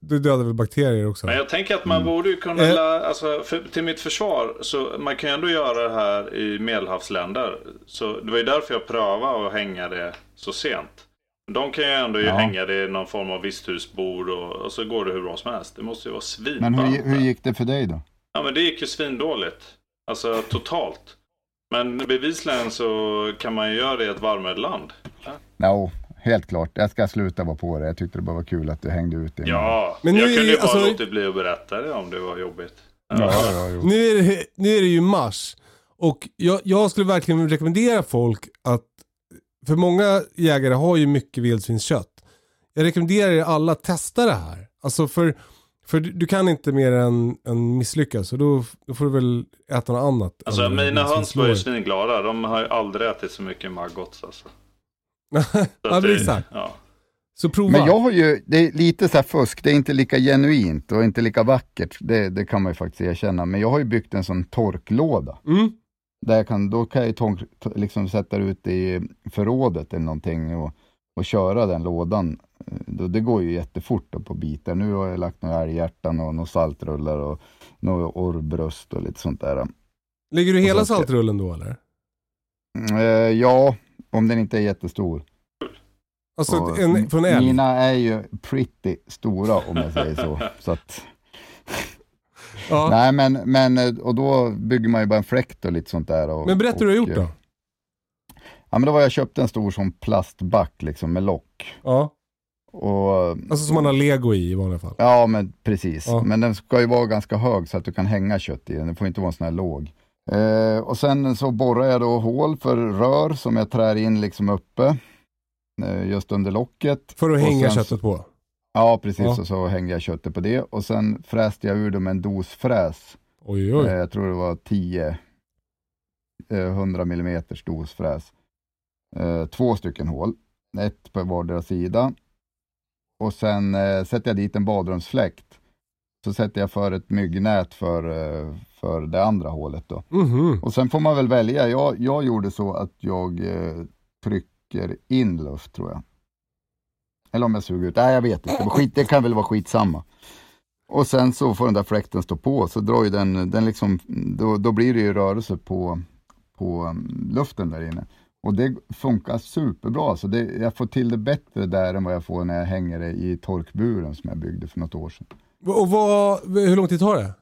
det dödar väl bakterier också.
Men jag tänker att man borde ju kunna,
Eh.
alltså, för, till mitt försvar, så man kan ju ändå göra det här i medelhavsländer. Så det var ju därför jag prövade att hänga det så sent. De kan ju ändå ju
Ja.
hänga det i någon form av visthusbord och, och så går det hur bra som helst. Det måste ju vara
Men hur, hur gick det för dig då?
Ja men det gick ju svindåligt. Alltså totalt. Men bevisligen så kan man ju göra det i ett varmare land.
Ja, helt klart. Jag ska sluta vara på det. Jag tyckte det bara var kul att du hängde ut det.
Ja,
Men nu
jag
är
kunde
ju-
bara
alltså-
låtit bli att berätta det om det var jobbigt.
Ja, ja, jo.
Nu är, det, nu är det ju mars. Och jag, jag skulle verkligen rekommendera folk att, för många jägare har ju mycket vildsvinskött. Jag rekommenderar er alla att testa det här. Alltså för, för du, du kan inte mer än, än misslyckas. Och då, då får du väl äta något annat.
Alltså mina höns var ju svinglada. De har ju aldrig ätit så mycket maggots alltså. Så
ja,
det-
exakt.
Ja.
Så prova.
Men jag har ju, det är lite så här fusk, det är inte lika genuint och inte lika vackert, det, det kan man ju faktiskt erkänna. Men jag har ju byggt en sån torklåda.
Mm.
Där jag kan, då kan jag ju tork, liksom sätta ut i förrådet eller någonting och, och köra den lådan. Det går ju jättefort på bitar. Nu har jag lagt några älghjärtan och några saltrullar och några orrbröst och lite sånt där.
Lägger du hela saltrullen då eller?
Eh, ja, om den inte är jättestor.
Alltså
Och
en, från älg?
Mina är ju pretty stora om jag säger så. så att,
Ja.
Nej men, men, och då bygger man ju bara en fläkt och lite sånt där. Och,
Men berätta hur du har gjort då.
Ja men då var jag köpte en stor som plastback liksom med lock.
Ja.
Och,
Alltså som man har lego i i vanliga fall.
Ja men precis.
Ja.
Men den ska ju vara ganska hög så att du kan hänga kött i den. Den får inte vara sån här låg. Eh, och sen så borrar jag då hål för rör som jag trär in liksom uppe. Eh, just under locket.
För att hänga
sen
köttet på.
Ja precis,
Ja.
och så hängde jag köttet på det. Och sen fräste jag ur det med en dosfräs.
Oj, oj.
Eh, jag tror det var 10 eh, 100 mm dosfräs. Eh, två stycken hål, ett på vardera sida. Och sen eh, sätter jag dit en badrumsfläkt. Så sätter jag för ett myggnät för, eh, för det andra hålet då.
Mhm.
Och sen får man väl välja. Jag, jag gjorde så att jag eh, trycker in luft tror jag. Eller om jag suger ut. Nej, jag vet inte. Skit, det kan väl vara skitsamma. Och sen så får den där fläkten stå på. Så drar ju den, den liksom, då, då blir det ju rörelse på, på um, luften där inne. Och det funkar superbra. Så det, jag får till det bättre där än vad jag får när jag hänger det i torkburen som jag byggde för något år sedan.
Och vad, hur lång tid tar det?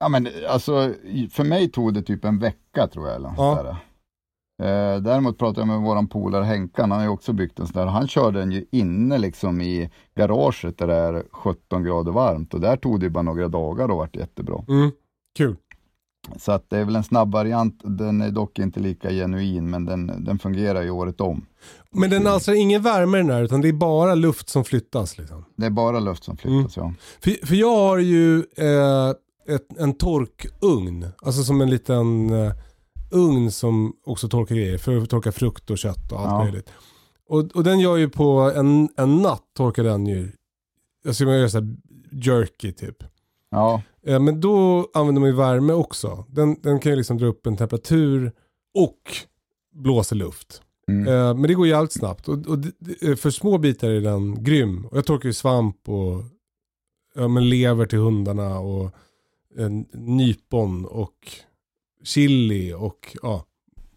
Ja men alltså, för mig tog det typ en vecka tror jag. Eller
Ja.
sådär. Eh, däremot pratade jag med våran polare Henkan, han har ju också byggt en sån där. Han körde den ju inne liksom i garaget där det är 17 grader varmt och där tog det bara några dagar och vart jättebra.
Mm. Kul.
Så att det är väl en snabb variant, den är dock inte lika genuin men den, den fungerar ju året om.
Men den alstrar ingen värme den här utan det är bara luft som flyttas liksom.
Det är bara luft som flyttas ja.
För, för jag har ju eh, ett, en torkugn. Alltså som en liten eh, ugn som också torkar grejer. För att torka frukt och kött och allt
Ja.
möjligt. Och, och den gör ju på en, en natt torkar den ju alltså man gör så här jerky typ.
Ja,
Men då använder man ju värme också. Den, den kan ju liksom dra upp en temperatur och blåsa luft.
Mm.
Eh, Men det går jävligt snabbt. Och, och d- för små bitar är den grym. Och jag torkar ju svamp och ja, men lever till hundarna och en nypon och chili och ja,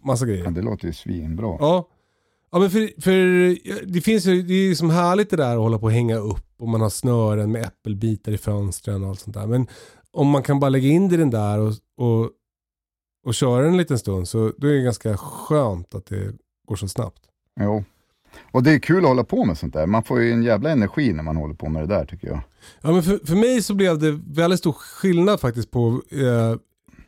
massa grejer.
ja, det låter ju svinbra.
Ja. Ja men för, för det finns ju, det är ju som härligt det där att hålla på och hänga upp och man har snören med äppelbitar i fönstren och allt sånt där. Men om man kan bara lägga in det i den där och, och, och köra en liten stund så då är det ganska skönt att det går så snabbt.
Jo. Och det är kul att hålla på med sånt där. Man får ju en jävla energi när man håller på med det där tycker jag.
Ja men för, för mig så blev det väldigt stor skillnad faktiskt på eh,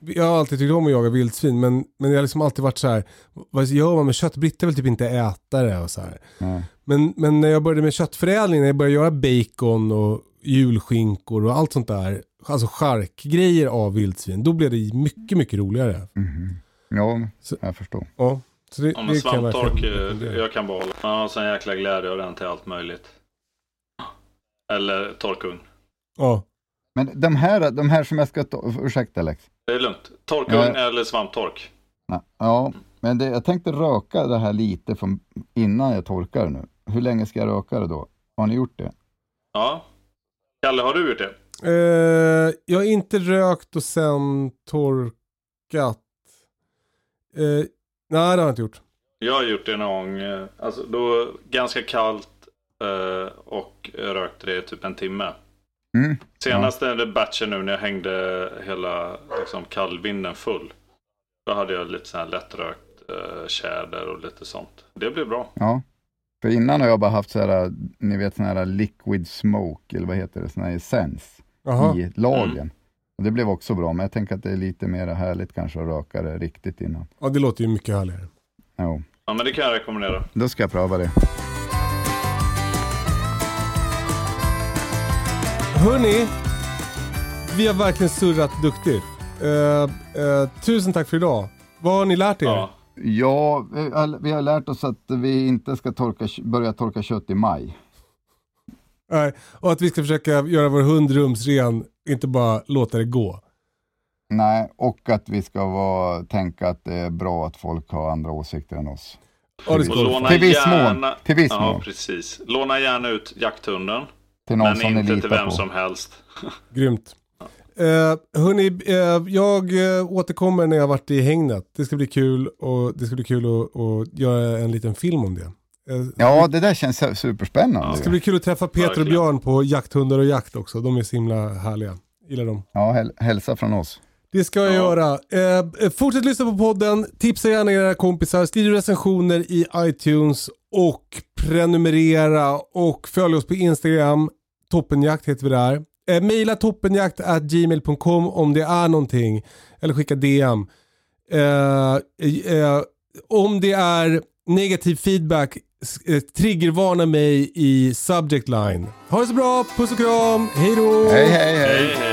jag har alltid tyckt om att jaga vildsvin men, men jag har liksom alltid varit så här. vad gör man med kött? Britta vill typ inte äta det och så här.
Ja.
Men, men när jag började med köttförädling, när jag började göra bacon och julskinkor och allt sånt där, alltså charkgrejer av vildsvin, då blev det mycket, mycket roligare.
Mhm. Ja,
Så-
jag förstår.
Ja, så det,
Ja, men
det kan jag
svamptork, eh, jag kan behålla. Man har sån jäkla glädje av den till allt möjligt. Eller torkugn.
Ja,
Men de här, de här som jag ska ta, ursäkta Alex.
Det är lugnt. Torkugn
Ja.
eller svamptork.
Ja, Ja, men det, jag tänkte röka det här lite från, innan jag torkar nu. Hur länge ska jag röka det då? Har ni gjort det?
Ja. Kalle, har du gjort det?
eh, jag har inte rökt och sen torkat. Eh, nej, det har jag inte gjort.
Jag har gjort det någon gång. eh, Alltså då ganska kallt eh, och rökte det i typ en timme.
Mm.
Senaste batchen nu när jag hängde hela liksom, kallvinden full. Då hade jag lite sån här lättrökt eh, tjäder och lite sånt. Det blev bra.
Ja. För innan har jag bara haft så här, ni vet sån här liquid smoke, eller vad heter det, sån här essens i lagen. Och det blev också bra, men jag tänker att det är lite mer härligt kanske att röka det riktigt innan.
Ja, det låter ju mycket härligare.
Jo,
Ja men det kan jag rekommendera.
då ska jag pröva det.
Hörni, vi har verkligen surrat duktigt. Eh, eh, tusen tack för idag. Vad har ni lärt er?
Ja.
Ja, vi har- lärt oss att vi inte ska torka, börja torka kött i maj.
Nej, och att vi ska försöka göra vår hund rumsren, inte bara låta det gå.
Nej, och att vi ska vara, tänka att det är bra att folk har andra åsikter än oss.
Ja, ska
låna
Till viss mån.
gärna...
Till viss
ja,
mån.
precis. Låna gärna ut jakthunden.
Till någon
Men
som ni
inte till
litar
vem
på.
som helst.
Grymt. Uh, hörni, eh, jag eh, återkommer när jag varit i hängnet. Det ska bli kul och det ska bli kul att, att göra en liten film om det. Eh,
Ja, det där känns su- superspännande.
Det ska bli kul att träffa Peter och. Björn på Jakthundar och jakt också. De är så himla härliga. Gillar dem.
Ja, häl hälsa från oss.
Det ska jag göra. Eh, fortsätt lyssna på podden. Tipsa gärna era kompisar. Skriv recensioner i iTunes och prenumerera och följ oss på Instagram. Toppenjakt heter vi där. Eh, maila toppenjakt.gmail.com om det är någonting. Eller skicka DM. Eh, eh, om det är negativ feedback, eh, triggervarna mig i subject line. Ha det så bra, puss och kram, hej då!
Hej, hej,
hej. Hej